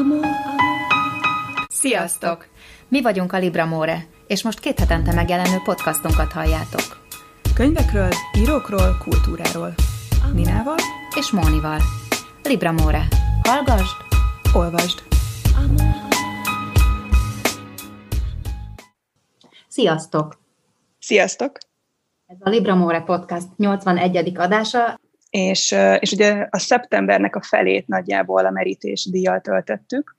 Amor. Sziasztok! Mi vagyunk a Libra More, és most két hetente megjelenő podcastunkat halljátok. Könyvekről, írókról, kultúráról. Ninával és Mónival. Libra More. Hallgasd, olvasd. Sziasztok! Sziasztok! Ez a Libra More Podcast 81. adása, és, és ugye a szeptembernek a felét nagyjából a merítés díjjal töltöttük,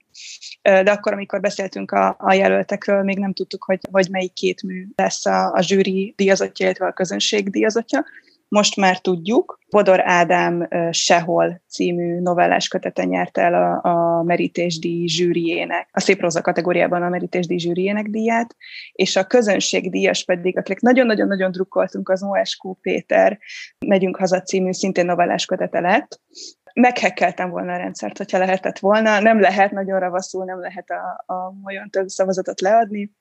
de akkor, amikor beszéltünk a, a jelöltekről, még nem tudtuk, hogy, hogy melyik két mű lesz a, a zsűri díjazatja, illetve a közönség díjazatja. Most már tudjuk, Bodor Ádám Sehol című novellás kötete nyerte el a, a Díj zsűriének, a Szép Róza kategóriában a Díj zsűriének díját, és a közönség díjas pedig, akik nagyon-nagyon-nagyon drukkoltunk, az OSQ Péter Megyünk haza című szintén novellás kötete lett, meghekkeltem volna a rendszert, hogyha lehetett volna. Nem lehet, nagyon ravaszul, nem lehet a, a olyan több szavazatot leadni.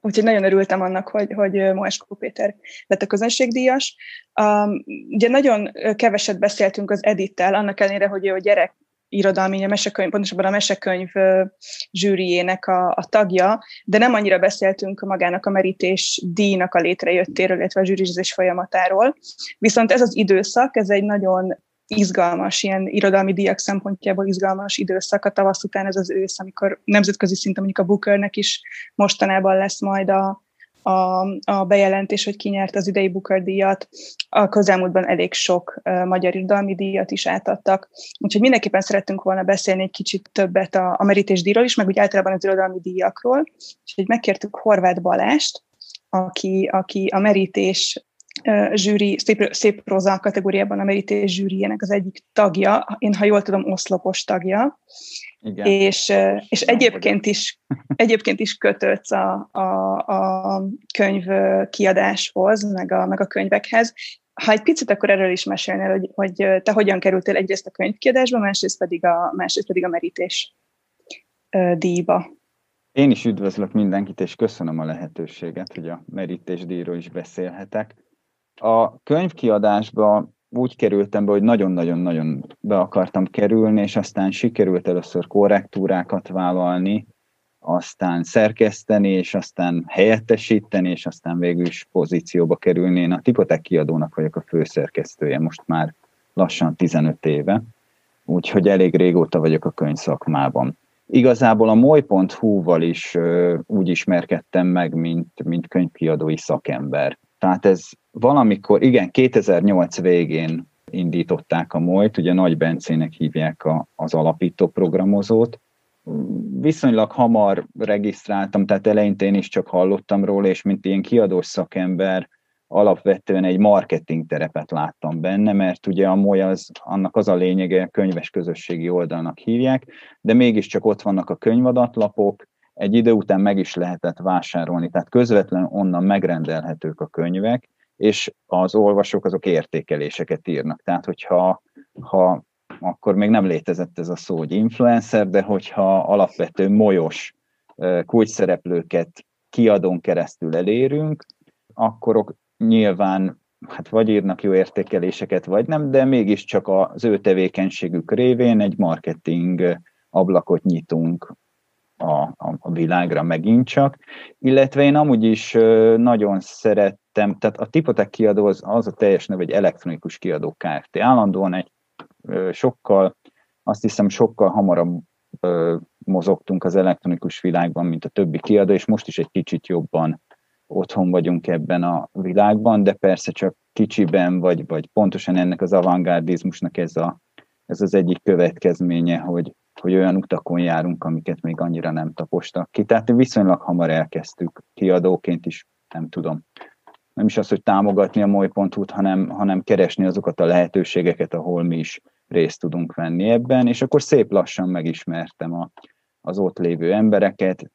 Úgyhogy nagyon örültem annak, hogy, hogy Moeskó Péter lett a közönségdíjas. Um, ugye nagyon keveset beszéltünk az Edittel, annak ellenére, hogy ő a gyerek irodalmi, a mesekönyv, pontosabban a mesekönyv zsűriének a, a tagja, de nem annyira beszéltünk magának a merítés díjnak a létrejöttéről, illetve a zsűrizés folyamatáról. Viszont ez az időszak, ez egy nagyon izgalmas, ilyen irodalmi díjak szempontjából izgalmas időszak a tavasz után ez az ősz, amikor nemzetközi szinten mondjuk a Bookernek is mostanában lesz majd a, a, a bejelentés, hogy ki nyert az idei Booker díjat. A közelmúltban elég sok uh, magyar irodalmi díjat is átadtak. Úgyhogy mindenképpen szerettünk volna beszélni egy kicsit többet a, a merítés díjról is, meg úgy általában az irodalmi díjakról. Úgyhogy megkértük Horváth Balást, aki, aki a merítés zsűri, szép, szép proza kategóriában a merítés zsűriének az egyik tagja, én ha jól tudom, oszlopos tagja, Igen. és, és egyébként is, egyébként is kötődsz a, a, a könyv kiadáshoz, meg a, meg a könyvekhez. Ha egy picit akkor erről is mesélnél, hogy, hogy te hogyan kerültél egyrészt a könyvkiadásba, másrészt pedig a, másrészt pedig a merítés díjba. Én is üdvözlök mindenkit, és köszönöm a lehetőséget, hogy a merítés díjról is beszélhetek. A könyvkiadásba úgy kerültem be, hogy nagyon-nagyon-nagyon be akartam kerülni, és aztán sikerült először korrektúrákat vállalni, aztán szerkeszteni, és aztán helyettesíteni, és aztán végül is pozícióba kerülni. Én a Tipotek kiadónak vagyok a főszerkesztője, most már lassan 15 éve, úgyhogy elég régóta vagyok a könyvszakmában. Igazából a moly.hu-val is úgy ismerkedtem meg, mint, mint könyvkiadói szakember. Tehát ez valamikor, igen, 2008 végén indították a moly ugye Nagy Bencének hívják a, az alapító programozót. Viszonylag hamar regisztráltam, tehát eleinte én is csak hallottam róla, és mint ilyen kiadós szakember alapvetően egy marketing terepet láttam benne, mert ugye a MOL az, annak az a lényege, könyves közösségi oldalnak hívják, de mégiscsak ott vannak a könyvadatlapok, egy idő után meg is lehetett vásárolni, tehát közvetlen onnan megrendelhetők a könyvek, és az olvasók azok értékeléseket írnak. Tehát, hogyha ha, akkor még nem létezett ez a szó, hogy influencer, de hogyha alapvető molyos kulcsszereplőket kiadón keresztül elérünk, akkor nyilván hát vagy írnak jó értékeléseket, vagy nem, de mégiscsak az ő tevékenységük révén egy marketing ablakot nyitunk a, a, világra megint csak, illetve én amúgy is nagyon szerettem, tehát a Tipotek kiadó az, az a teljes neve, egy elektronikus kiadó Kft. Állandóan egy sokkal, azt hiszem sokkal hamarabb mozogtunk az elektronikus világban, mint a többi kiadó, és most is egy kicsit jobban otthon vagyunk ebben a világban, de persze csak kicsiben, vagy, vagy pontosan ennek az avantgárdizmusnak ez, a, ez az egyik következménye, hogy, hogy olyan utakon járunk, amiket még annyira nem tapostak ki. Tehát viszonylag hamar elkezdtük kiadóként is, nem tudom. Nem is az, hogy támogatni a moly.hu-t, hanem, hanem keresni azokat a lehetőségeket, ahol mi is részt tudunk venni ebben, és akkor szép lassan megismertem a, az ott lévő embereket.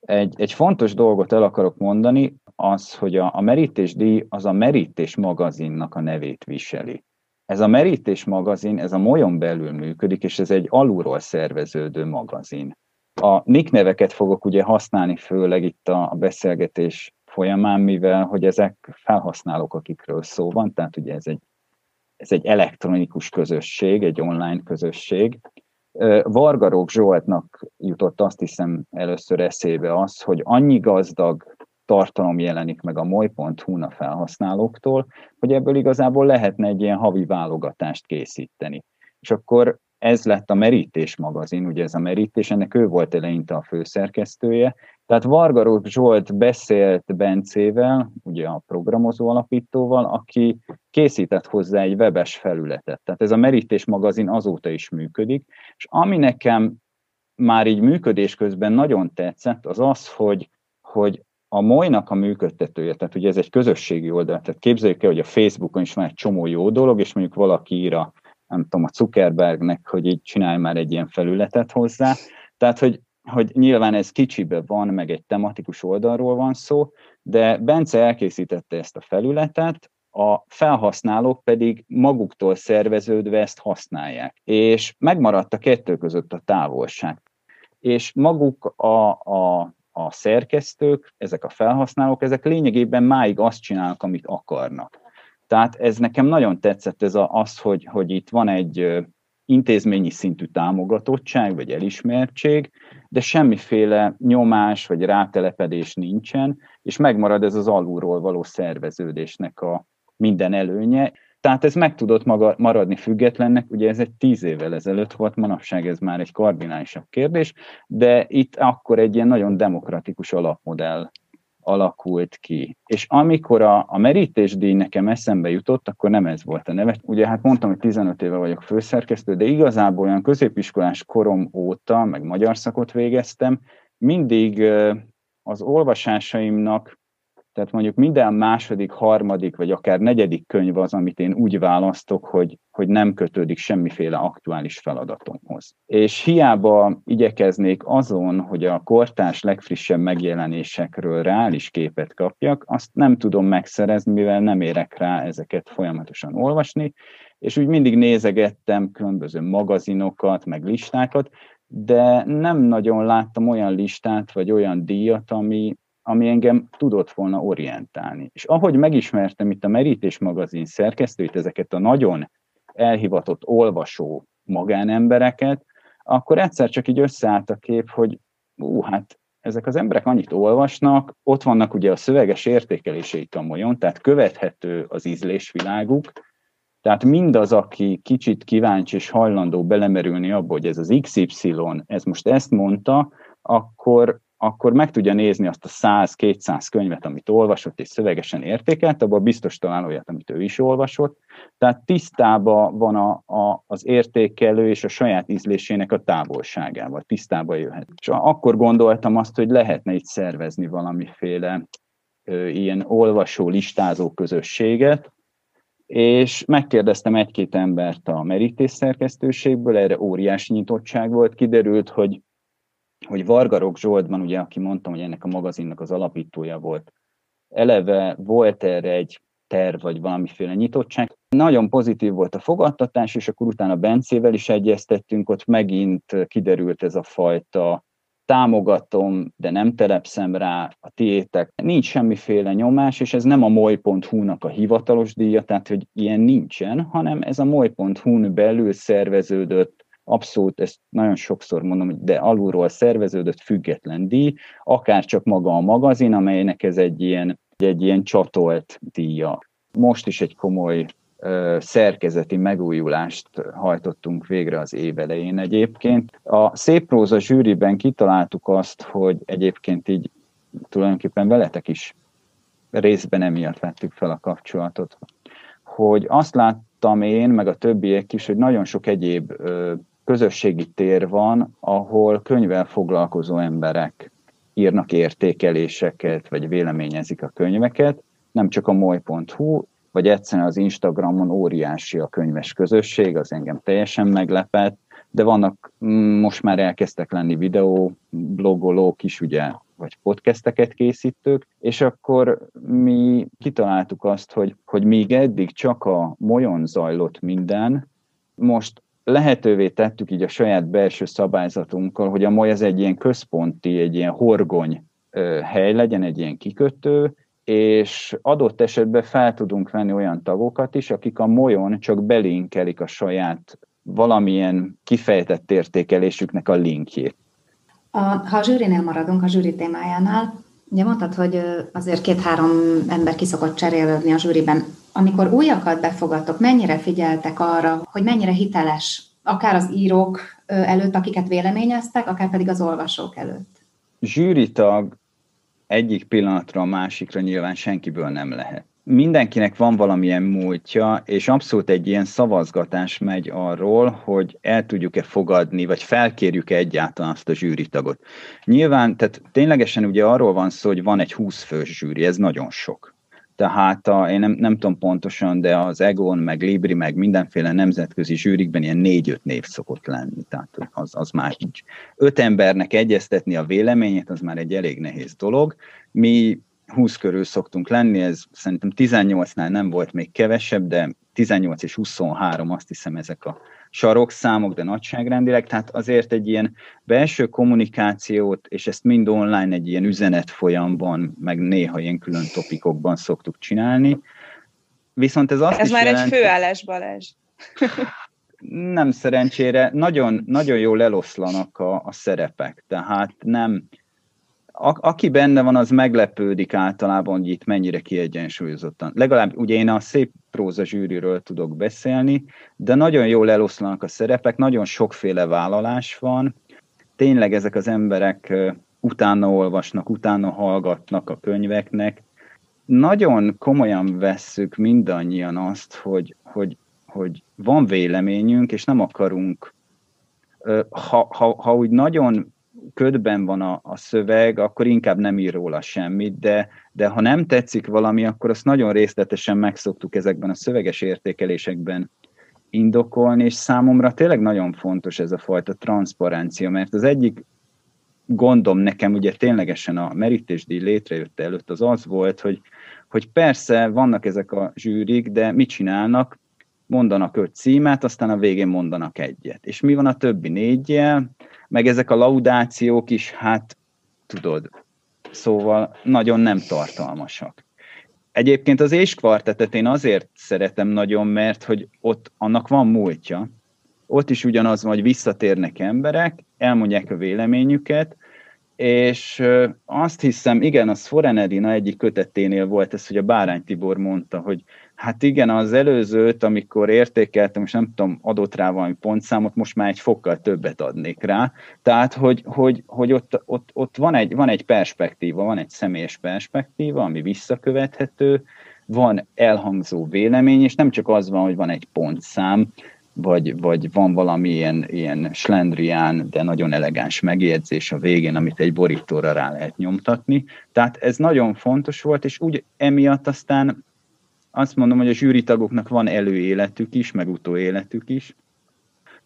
Egy, egy fontos dolgot el akarok mondani, az, hogy a, a Merítés díj az a Merítés magazinnak a nevét viseli. Ez a Merítés magazin, ez a molyon belül működik, és ez egy alulról szerveződő magazin. A nick neveket fogok ugye használni főleg itt a beszélgetés folyamán, mivel hogy ezek felhasználók, akikről szó van, tehát ugye ez egy, ez egy elektronikus közösség, egy online közösség, Vargarók Zsoltnak jutott azt hiszem először eszébe az, hogy annyi gazdag tartalom jelenik meg a moly.hu-n a felhasználóktól, hogy ebből igazából lehetne egy ilyen havi válogatást készíteni. És akkor ez lett a Merítés magazin, ugye ez a Merítés, ennek ő volt eleinte a főszerkesztője, tehát Vargarók Zsolt beszélt Bencével, ugye a programozó alapítóval, aki készített hozzá egy webes felületet. Tehát ez a Merítés magazin azóta is működik, és ami nekem már így működés közben nagyon tetszett, az az, hogy, hogy a Molynak a működtetője, tehát ugye ez egy közösségi oldal, tehát képzeljük el, hogy a Facebookon is már egy csomó jó dolog, és mondjuk valaki ír a, nem tudom, a Zuckerbergnek, hogy így csinálj már egy ilyen felületet hozzá. Tehát, hogy, hogy nyilván ez kicsibe van, meg egy tematikus oldalról van szó, de Bence elkészítette ezt a felületet, a felhasználók pedig maguktól szerveződve ezt használják. És megmaradt a kettő között a távolság. És maguk a, a a szerkesztők, ezek a felhasználók, ezek lényegében máig azt csinálnak, amit akarnak. Tehát ez nekem nagyon tetszett, ez a, az, hogy, hogy itt van egy intézményi szintű támogatottság vagy elismertség, de semmiféle nyomás vagy rátelepedés nincsen, és megmarad ez az alulról való szerveződésnek a minden előnye. Tehát ez meg tudott maga, maradni függetlennek, ugye ez egy tíz évvel ezelőtt volt, manapság ez már egy kardinálisabb kérdés, de itt akkor egy ilyen nagyon demokratikus alapmodell alakult ki. És amikor a, a merítésdíj nekem eszembe jutott, akkor nem ez volt a neve. Ugye hát mondtam, hogy 15 éve vagyok főszerkesztő, de igazából olyan középiskolás korom óta, meg magyar szakot végeztem, mindig az olvasásaimnak tehát mondjuk minden második, harmadik, vagy akár negyedik könyv az, amit én úgy választok, hogy, hogy nem kötődik semmiféle aktuális feladatomhoz. És hiába igyekeznék azon, hogy a kortárs legfrissebb megjelenésekről reális képet kapjak, azt nem tudom megszerezni, mivel nem érek rá ezeket folyamatosan olvasni, és úgy mindig nézegettem különböző magazinokat, meg listákat, de nem nagyon láttam olyan listát, vagy olyan díjat, ami, ami engem tudott volna orientálni. És ahogy megismertem itt a Merítés magazin szerkesztőit, ezeket a nagyon elhivatott olvasó magánembereket, akkor egyszer csak így összeállt a kép, hogy ú, hát ezek az emberek annyit olvasnak, ott vannak ugye a szöveges értékeléseik a molyon, tehát követhető az ízlésviláguk, tehát mindaz, aki kicsit kíváncsi és hajlandó belemerülni abba, hogy ez az XY, ez most ezt mondta, akkor akkor meg tudja nézni azt a 100-200 könyvet, amit olvasott és szövegesen értékelt, abban biztos talán olyat, amit ő is olvasott. Tehát tisztában van a, a, az értékelő és a saját ízlésének a távolságával, tisztába jöhet. És akkor gondoltam azt, hogy lehetne itt szervezni valamiféle ö, ilyen olvasó, listázó közösséget, és megkérdeztem egy-két embert a merítés szerkesztőségből, erre óriási nyitottság volt, kiderült, hogy hogy Vargarok Zsoltban, ugye, aki mondtam, hogy ennek a magazinnak az alapítója volt, eleve volt erre egy terv, vagy valamiféle nyitottság. Nagyon pozitív volt a fogadtatás, és akkor utána Bencével is egyeztettünk, ott megint kiderült ez a fajta támogatom, de nem telepszem rá a tiétek. Nincs semmiféle nyomás, és ez nem a moly.hu-nak a hivatalos díja, tehát hogy ilyen nincsen, hanem ez a moly.hu-n belül szerveződött abszolút, ezt nagyon sokszor mondom, de alulról szerveződött független díj, akár csak maga a magazin, amelynek ez egy ilyen, egy ilyen csatolt díja. Most is egy komoly ö, szerkezeti megújulást hajtottunk végre az év elején egyébként. A Szép Próza zsűriben kitaláltuk azt, hogy egyébként így tulajdonképpen veletek is részben emiatt vettük fel a kapcsolatot, hogy azt láttam én, meg a többiek is, hogy nagyon sok egyéb ö, közösségi tér van, ahol könyvvel foglalkozó emberek írnak értékeléseket, vagy véleményezik a könyveket, nem csak a moly.hu, vagy egyszerűen az Instagramon óriási a könyves közösség, az engem teljesen meglepett, de vannak, mm, most már elkezdtek lenni videó, blogolók is, ugye, vagy podcasteket készítők, és akkor mi kitaláltuk azt, hogy, hogy míg eddig csak a molyon zajlott minden, most lehetővé tettük így a saját belső szabályzatunkkal, hogy a MOly ez egy ilyen központi, egy ilyen horgony hely legyen, egy ilyen kikötő, és adott esetben fel tudunk venni olyan tagokat is, akik a molyon csak belinkelik a saját valamilyen kifejtett értékelésüknek a linkjét. A, ha a zsűrinél maradunk, a zsűri témájánál, ugye mondtad, hogy azért két-három ember kiszokott cserélődni a zsűriben. Amikor újakat befogadtok, mennyire figyeltek arra, hogy mennyire hiteles, akár az írók előtt, akiket véleményeztek, akár pedig az olvasók előtt? Zsűritag egyik pillanatra a másikra nyilván senkiből nem lehet mindenkinek van valamilyen múltja, és abszolút egy ilyen szavazgatás megy arról, hogy el tudjuk-e fogadni, vagy felkérjük-e egyáltalán azt a zsűritagot. Nyilván, tehát ténylegesen ugye arról van szó, hogy van egy 20 fős zsűri, ez nagyon sok. Tehát a, én nem, nem tudom pontosan, de az Egon, meg Libri, meg mindenféle nemzetközi zsűrikben ilyen négy-öt név szokott lenni. Tehát az, az már így. Öt embernek egyeztetni a véleményét, az már egy elég nehéz dolog. Mi 20 körül szoktunk lenni, ez szerintem 18-nál nem volt még kevesebb, de 18 és 23 azt hiszem ezek a sarokszámok, de nagyságrendileg, tehát azért egy ilyen belső kommunikációt, és ezt mind online egy ilyen üzenet folyamban, meg néha ilyen külön topikokban szoktuk csinálni. Viszont ez azt Ez is már jelenti, egy főállás, Balázs. nem szerencsére, nagyon, nagyon jól eloszlanak a, a szerepek, tehát nem, a, aki benne van, az meglepődik általában, hogy itt mennyire kiegyensúlyozottan. Legalább ugye én a szép próza zsűriről tudok beszélni, de nagyon jól eloszlanak a szerepek, nagyon sokféle vállalás van. Tényleg ezek az emberek utána olvasnak, utána hallgatnak a könyveknek. Nagyon komolyan vesszük mindannyian azt, hogy, hogy, hogy van véleményünk, és nem akarunk ha, ha, ha úgy nagyon ködben van a, a szöveg, akkor inkább nem ír róla semmit, de, de ha nem tetszik valami, akkor azt nagyon részletesen megszoktuk ezekben a szöveges értékelésekben indokolni, és számomra tényleg nagyon fontos ez a fajta transzparencia, mert az egyik gondom nekem ugye ténylegesen a merítésdíj létrejött előtt az az volt, hogy, hogy persze vannak ezek a zsűrik, de mit csinálnak? Mondanak öt címet, aztán a végén mondanak egyet. És mi van a többi négyjel? Meg ezek a laudációk is, hát tudod, szóval nagyon nem tartalmasak. Egyébként az éskvartetet én azért szeretem nagyon, mert hogy ott annak van múltja. Ott is ugyanaz van, hogy visszatérnek emberek, elmondják a véleményüket, és azt hiszem, igen, az Forenedina egyik köteténél volt ez, hogy a Bárány Tibor mondta, hogy hát igen, az előzőt, amikor értékeltem, és nem tudom, adott rá valami pontszámot, most már egy fokkal többet adnék rá. Tehát, hogy, hogy, hogy ott, ott, ott van, egy, van egy perspektíva, van egy személyes perspektíva, ami visszakövethető, van elhangzó vélemény, és nem csak az van, hogy van egy pontszám, vagy, vagy van valami ilyen, ilyen slendrián, de nagyon elegáns megjegyzés a végén, amit egy borítóra rá lehet nyomtatni. Tehát ez nagyon fontos volt, és úgy emiatt aztán azt mondom, hogy a zsűritagoknak van előéletük is, meg utóéletük is.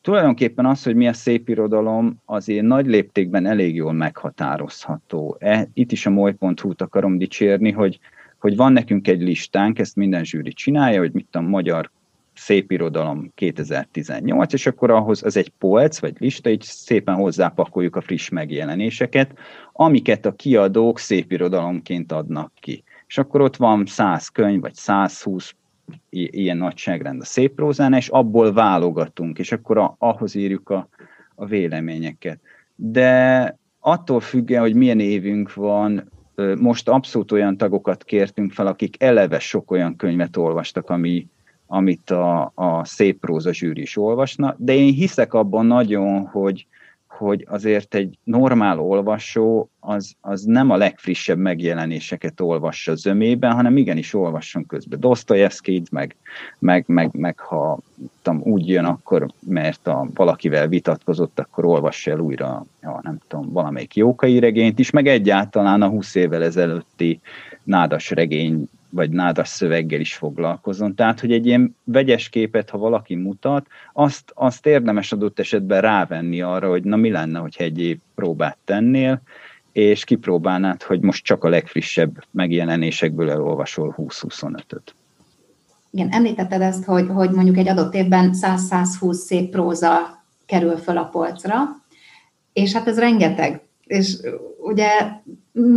Tulajdonképpen az, hogy mi a szép irodalom, azért nagy léptékben elég jól meghatározható. E, itt is a moly.hu-t akarom dicsérni, hogy, hogy van nekünk egy listánk, ezt minden zsűri csinálja, hogy mit a magyar szép irodalom 2018, és akkor ahhoz az egy polc, vagy lista, így szépen hozzápakoljuk a friss megjelenéseket, amiket a kiadók szép irodalomként adnak ki. És akkor ott van 100 könyv, vagy 120 ilyen nagyságrend a szép prózán, és abból válogatunk, és akkor a, ahhoz írjuk a, a véleményeket. De attól függően, hogy milyen évünk van, most abszolút olyan tagokat kértünk fel, akik eleve sok olyan könyvet olvastak, ami, amit a, a szép próza zsűri is olvasna, de én hiszek abban nagyon, hogy, hogy azért egy normál olvasó az, az nem a legfrissebb megjelenéseket olvassa zömében, hanem igenis olvasson közben. Dostoyevskit, meg, meg, meg, meg ha tudom, úgy jön, akkor mert a, valakivel vitatkozott, akkor olvassa el újra, ja, nem tudom, valamelyik jókai regényt is, meg egyáltalán a 20 évvel ezelőtti nádas regény vagy nádas szöveggel is foglalkozon. Tehát, hogy egy ilyen vegyes képet, ha valaki mutat, azt, azt érdemes adott esetben rávenni arra, hogy na mi lenne, hogyha egy év próbát tennél, és kipróbálnád, hogy most csak a legfrissebb megjelenésekből elolvasol 20-25-öt. Igen, említetted ezt, hogy, hogy mondjuk egy adott évben 100-120 szép próza kerül föl a polcra, és hát ez rengeteg és ugye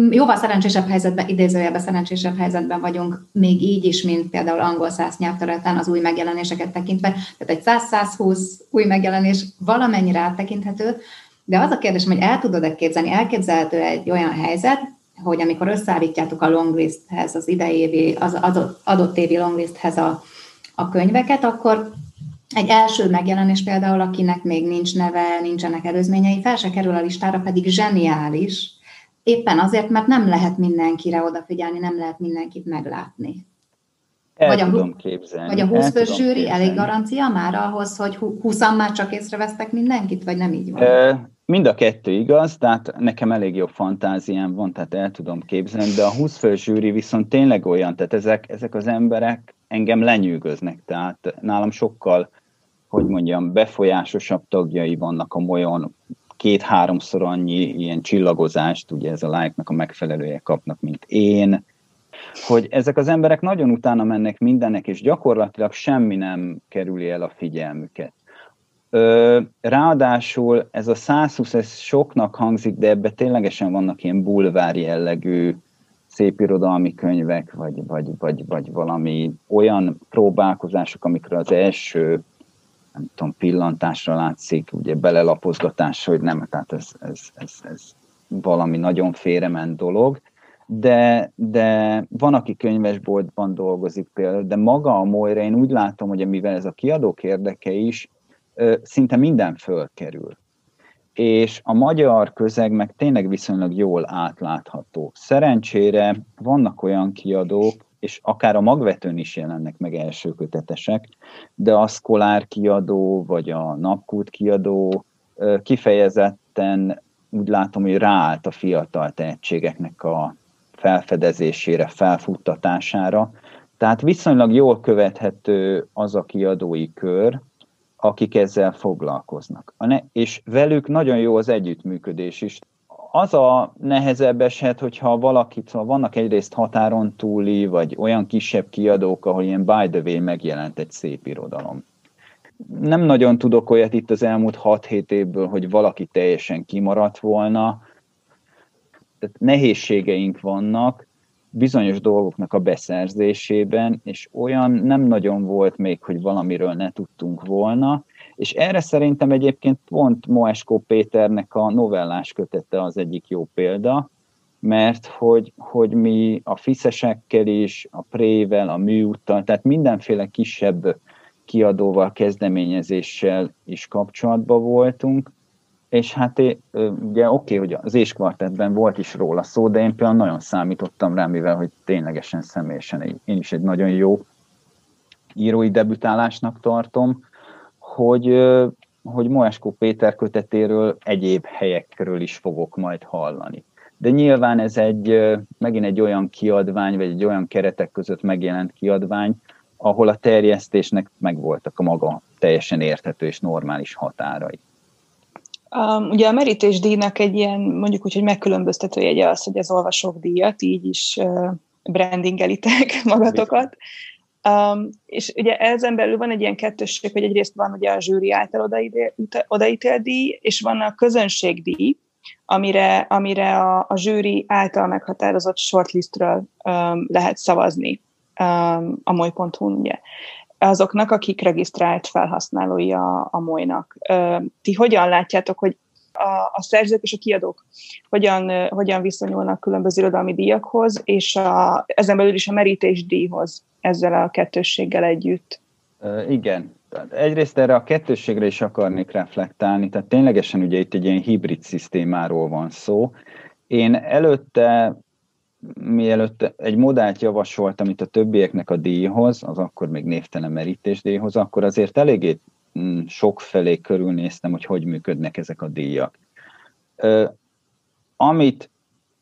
jóval szerencsésebb helyzetben, idézőjelben szerencsésebb helyzetben vagyunk, még így is, mint például angol száz nyelvterületen az új megjelenéseket tekintve. Tehát egy 100-120 új megjelenés valamennyire áttekinthető, de az a kérdés, hogy el tudod-e képzelni, elképzelhető egy olyan helyzet, hogy amikor összeállítjátok a longlisthez, az idejévi, az adott, adott évi longlisthez a, a könyveket, akkor egy első megjelenés például, akinek még nincs neve, nincsenek előzményei, fel se kerül a listára, pedig zseniális, éppen azért, mert nem lehet mindenkire odafigyelni, nem lehet mindenkit meglátni. El vagy tudom a, képzelni. Vagy a 20 fős zsűri elég garancia már ahhoz, hogy 20 már csak észrevesztek mindenkit, vagy nem így van? E, mind a kettő igaz, tehát nekem elég jó fantáziám van, tehát el tudom képzelni, de a 20 fős zsűri viszont tényleg olyan, tehát ezek, ezek az emberek engem lenyűgöznek, tehát nálam sokkal hogy mondjam, befolyásosabb tagjai vannak a molyon, két-háromszor annyi ilyen csillagozást, ugye ez a like-nak a megfelelője kapnak, mint én, hogy ezek az emberek nagyon utána mennek mindennek, és gyakorlatilag semmi nem kerüli el a figyelmüket. Ráadásul ez a 120, ez soknak hangzik, de ebbe ténylegesen vannak ilyen bulvár jellegű szépirodalmi könyvek, vagy, vagy, vagy, vagy valami olyan próbálkozások, amikre az első nem tudom, pillantásra látszik, ugye belelapozgatás, hogy nem, tehát ez, ez, ez, ez valami nagyon félrement dolog, de, de van, aki könyvesboltban dolgozik például, de maga a Moira, én úgy látom, hogy mivel ez a kiadók érdeke is, szinte minden fölkerül. És a magyar közeg meg tényleg viszonylag jól átlátható. Szerencsére vannak olyan kiadók, és akár a magvetőn is jelennek meg első kötetesek, de a Szkolár kiadó, vagy a Napkút kiadó kifejezetten úgy látom, hogy ráállt a fiatal tehetségeknek a felfedezésére, felfuttatására. Tehát viszonylag jól követhető az a kiadói kör, akik ezzel foglalkoznak. És velük nagyon jó az együttműködés is az a nehezebb eset, hogyha valakit, szóval vannak egyrészt határon túli, vagy olyan kisebb kiadók, ahol ilyen by the way megjelent egy szép irodalom. Nem nagyon tudok olyat itt az elmúlt 6-7 évből, hogy valaki teljesen kimaradt volna. Tehát nehézségeink vannak bizonyos dolgoknak a beszerzésében, és olyan nem nagyon volt még, hogy valamiről ne tudtunk volna, és erre szerintem egyébként pont Moeskó Péternek a novellás kötete az egyik jó példa, mert hogy, hogy mi a fiszesekkel is, a prével, a műúttal, tehát mindenféle kisebb kiadóval, kezdeményezéssel is kapcsolatban voltunk, és hát ugye oké, okay, hogy az éskvartetben volt is róla szó, de én például nagyon számítottam rá, mivel hogy ténylegesen személyesen én is egy nagyon jó írói debütálásnak tartom, hogy, hogy Moeskó Péter kötetéről egyéb helyekről is fogok majd hallani. De nyilván ez egy, megint egy olyan kiadvány, vagy egy olyan keretek között megjelent kiadvány, ahol a terjesztésnek megvoltak a maga teljesen érthető és normális határai. Um, ugye a merítés díjnak egy ilyen, mondjuk úgy, hogy megkülönböztető jegye az, hogy az olvasók díjat, így is uh, brandingelitek magatokat. Um, és ugye ezen belül van egy ilyen kettősség, hogy egyrészt van ugye a zsűri által odaítélt díj, és van a közönségdíj, amire, amire a, a zsűri által meghatározott shortlistről um, lehet szavazni um, a moly.hu ugye azoknak, akik regisztrált felhasználói a, a molynak. Ti hogyan látjátok, hogy a, a szerzők és a kiadók hogyan, hogyan viszonyulnak különböző irodalmi díjakhoz, és a, ezen belül is a merítés díjhoz ezzel a kettősséggel együtt. Igen. Egyrészt erre a kettősségre is akarnék reflektálni, tehát ténylegesen ugye itt egy ilyen hibrid szisztémáról van szó. Én előtte, mielőtt egy modellt javasoltam itt a többieknek a díjhoz, az akkor még névtelen merítés díjhoz, akkor azért eléggé mm, sok felé körülnéztem, hogy hogy működnek ezek a díjak. Amit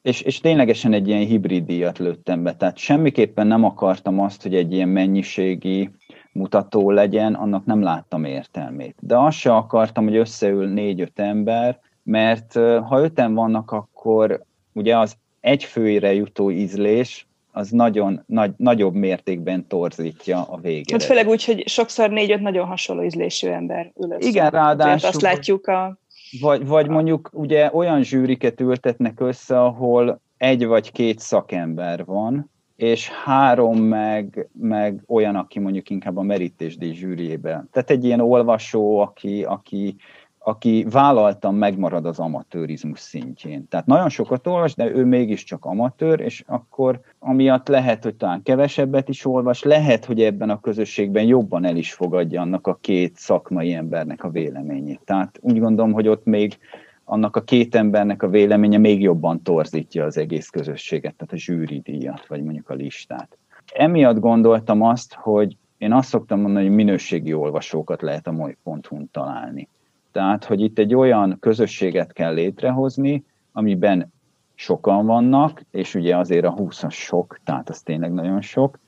és, és ténylegesen egy ilyen hibrid díjat lőttem be, tehát semmiképpen nem akartam azt, hogy egy ilyen mennyiségi mutató legyen, annak nem láttam értelmét. De azt se akartam, hogy összeül négy-öt ember, mert ha öten vannak, akkor ugye az egy főire jutó ízlés, az nagyon nagy, nagyobb mértékben torzítja a végét. Hát főleg úgy, hogy sokszor négy-öt nagyon hasonló ízlésű ember ül össze. Igen, ráadásul... azt látjuk a Vagy, vagy mondjuk ugye olyan zsűriket ültetnek össze, ahol egy vagy két szakember van, és három meg, meg olyan, aki mondjuk inkább a merítésdíj zsűriében. Tehát egy ilyen olvasó, aki, aki aki vállaltan megmarad az amatőrizmus szintjén. Tehát nagyon sokat olvas, de ő mégiscsak amatőr, és akkor amiatt lehet, hogy talán kevesebbet is olvas, lehet, hogy ebben a közösségben jobban el is fogadja annak a két szakmai embernek a véleményét. Tehát úgy gondolom, hogy ott még annak a két embernek a véleménye még jobban torzítja az egész közösséget, tehát a zsűridíjat, vagy mondjuk a listát. Emiatt gondoltam azt, hogy én azt szoktam mondani, hogy minőségi olvasókat lehet a moly.hu-n találni. Tehát, hogy itt egy olyan közösséget kell létrehozni, amiben sokan vannak, és ugye azért a 20-as sok, tehát az tényleg nagyon sok.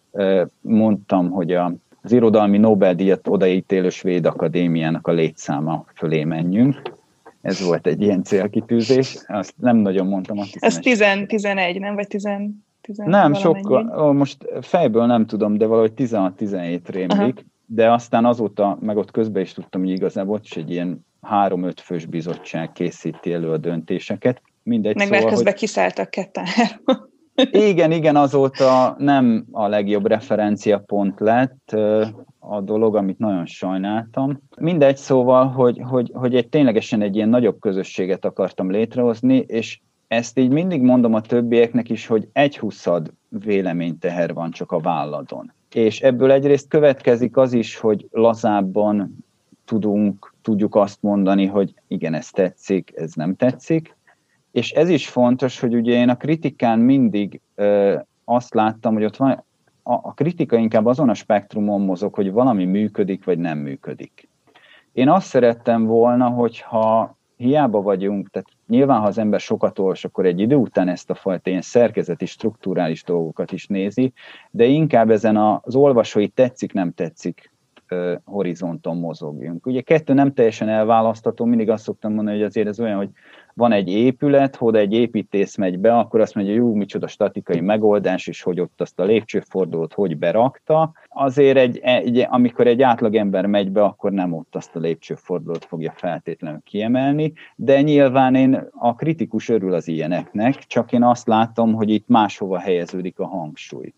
Mondtam, hogy a, az irodalmi Nobel-díjat odaítélő Svéd Akadémiának a létszáma fölé menjünk. Ez volt egy ilyen célkitűzés. Azt nem nagyon mondtam. Azt Ez 10-11, nem? Vagy 10 10 nem, sokkal, most fejből nem tudom, de valahogy 16-17 rémlik, Aha. de aztán azóta, meg ott közben is tudtam, hogy igazából is egy ilyen három-öt fős bizottság készíti elő a döntéseket. Mindegy, Meg szóval, közben hogy... kiszálltak ketten Igen, igen, azóta nem a legjobb referenciapont lett a dolog, amit nagyon sajnáltam. Mindegy, szóval, hogy, hogy, hogy egy ténylegesen egy ilyen nagyobb közösséget akartam létrehozni, és ezt így mindig mondom a többieknek is, hogy egy huszad véleményteher van csak a válladon. És ebből egyrészt következik az is, hogy lazábban tudunk, tudjuk azt mondani, hogy igen, ez tetszik, ez nem tetszik. És ez is fontos, hogy ugye én a kritikán mindig ö, azt láttam, hogy ott van, a, a kritika inkább azon a spektrumon mozog, hogy valami működik, vagy nem működik. Én azt szerettem volna, hogyha hiába vagyunk, tehát nyilván, ha az ember sokat olvas, akkor egy idő után ezt a fajta ilyen szerkezeti, strukturális dolgokat is nézi, de inkább ezen az olvasói tetszik, nem tetszik horizonton mozogjunk. Ugye kettő nem teljesen elválasztható, mindig azt szoktam mondani, hogy azért ez olyan, hogy van egy épület, oda egy építész megy be, akkor azt mondja, jó, micsoda statikai megoldás, és hogy ott azt a lépcsőfordulót hogy berakta. Azért, egy, egy, amikor egy átlagember megy be, akkor nem ott azt a lépcsőfordulót fogja feltétlenül kiemelni, de nyilván én a kritikus örül az ilyeneknek, csak én azt látom, hogy itt máshova helyeződik a hangsúly.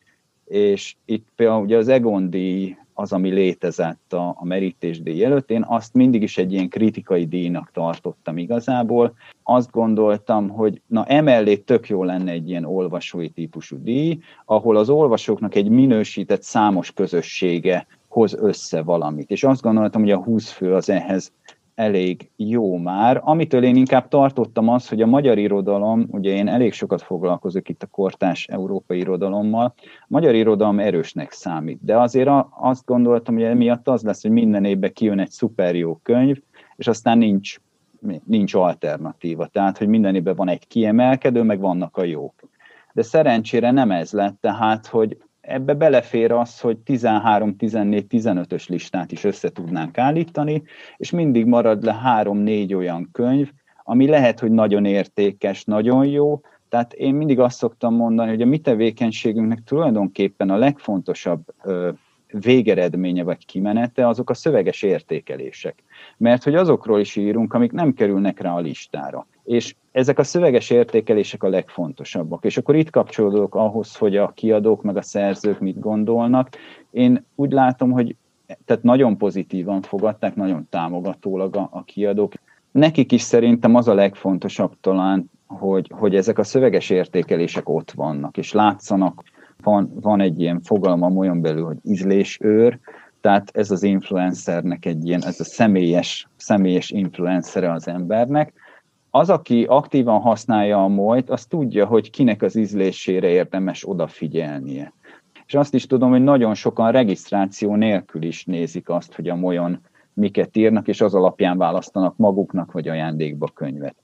És itt például ugye az Egondi az, ami létezett a, a merítésdíj előtt. Én azt mindig is egy ilyen kritikai díjnak tartottam igazából. Azt gondoltam, hogy na emellé tök jó lenne egy ilyen olvasói típusú díj, ahol az olvasóknak egy minősített számos közössége hoz össze valamit. És azt gondoltam, hogy a 20 fő az ehhez elég jó már. Amitől én inkább tartottam az, hogy a magyar irodalom, ugye én elég sokat foglalkozok itt a kortás európai irodalommal, a magyar irodalom erősnek számít, de azért azt gondoltam, hogy emiatt az lesz, hogy minden évben kijön egy szuper jó könyv, és aztán nincs, nincs alternatíva. Tehát, hogy minden évben van egy kiemelkedő, meg vannak a jók. De szerencsére nem ez lett, tehát, hogy ebbe belefér az, hogy 13, 14, 15-ös listát is össze tudnánk állítani, és mindig marad le 3-4 olyan könyv, ami lehet, hogy nagyon értékes, nagyon jó, tehát én mindig azt szoktam mondani, hogy a mi tevékenységünknek tulajdonképpen a legfontosabb végeredménye vagy kimenete azok a szöveges értékelések. Mert hogy azokról is írunk, amik nem kerülnek rá a listára. És ezek a szöveges értékelések a legfontosabbak. És akkor itt kapcsolódok ahhoz, hogy a kiadók meg a szerzők mit gondolnak. Én úgy látom, hogy tehát nagyon pozitívan fogadták, nagyon támogatólag a, a kiadók. Nekik is szerintem az a legfontosabb talán, hogy, hogy ezek a szöveges értékelések ott vannak, és látszanak, van, van egy ilyen fogalmam olyan belül, hogy ízlésőr, tehát ez az influencernek egy ilyen, ez a személyes, személyes influencere az embernek, az, aki aktívan használja a molyt, az tudja, hogy kinek az ízlésére érdemes odafigyelnie. És azt is tudom, hogy nagyon sokan regisztráció nélkül is nézik azt, hogy a molyon miket írnak, és az alapján választanak maguknak vagy ajándékba könyvet.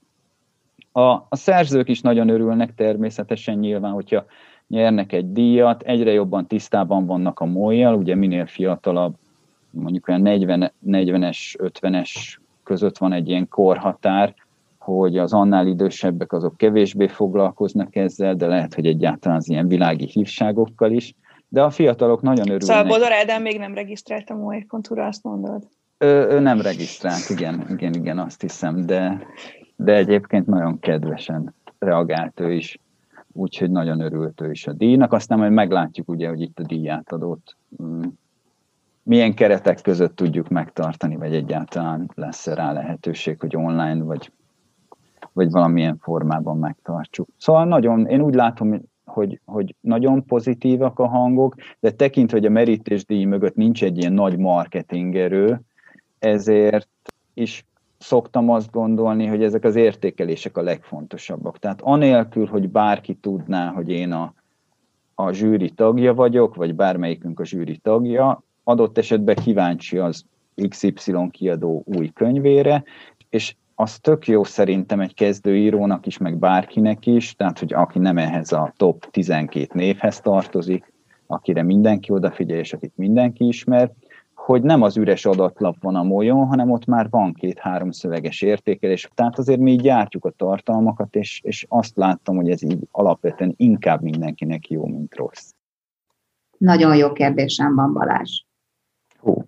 A, a szerzők is nagyon örülnek természetesen nyilván, hogyha nyernek egy díjat, egyre jobban tisztában vannak a molyjal, ugye minél fiatalabb, mondjuk olyan 40, 40-es, 50-es között van egy ilyen korhatár, hogy az annál idősebbek azok kevésbé foglalkoznak ezzel, de lehet, hogy egyáltalán az ilyen világi hívságokkal is. De a fiatalok nagyon örülnek. Szóval Bodor Ádám még nem regisztrált a moe azt mondod? Ő, ő nem regisztrált, igen, igen, igen, azt hiszem, de, de egyébként nagyon kedvesen reagált ő is, úgyhogy nagyon örült ő is a díjnak. Aztán majd meglátjuk ugye, hogy itt a díjátadót mm, milyen keretek között tudjuk megtartani, vagy egyáltalán lesz rá lehetőség, hogy online, vagy, vagy valamilyen formában megtartsuk. Szóval nagyon, én úgy látom, hogy, hogy nagyon pozitívak a hangok, de tekintve, hogy a merítésdíj mögött nincs egy ilyen nagy marketingerő, ezért is szoktam azt gondolni, hogy ezek az értékelések a legfontosabbak. Tehát anélkül, hogy bárki tudná, hogy én a, a zsűri tagja vagyok, vagy bármelyikünk a zsűri tagja, adott esetben kíváncsi az XY kiadó új könyvére, és az tök jó szerintem egy kezdőírónak is, meg bárkinek is, tehát hogy aki nem ehhez a top 12 névhez tartozik, akire mindenki odafigyel, és akit mindenki ismer, hogy nem az üres adatlap van a molyon, hanem ott már van két-három szöveges értékelés. Tehát azért mi így gyártjuk a tartalmakat, és, és azt láttam, hogy ez így alapvetően inkább mindenkinek jó, mint rossz. Nagyon jó kérdésem van, Balázs. Hú.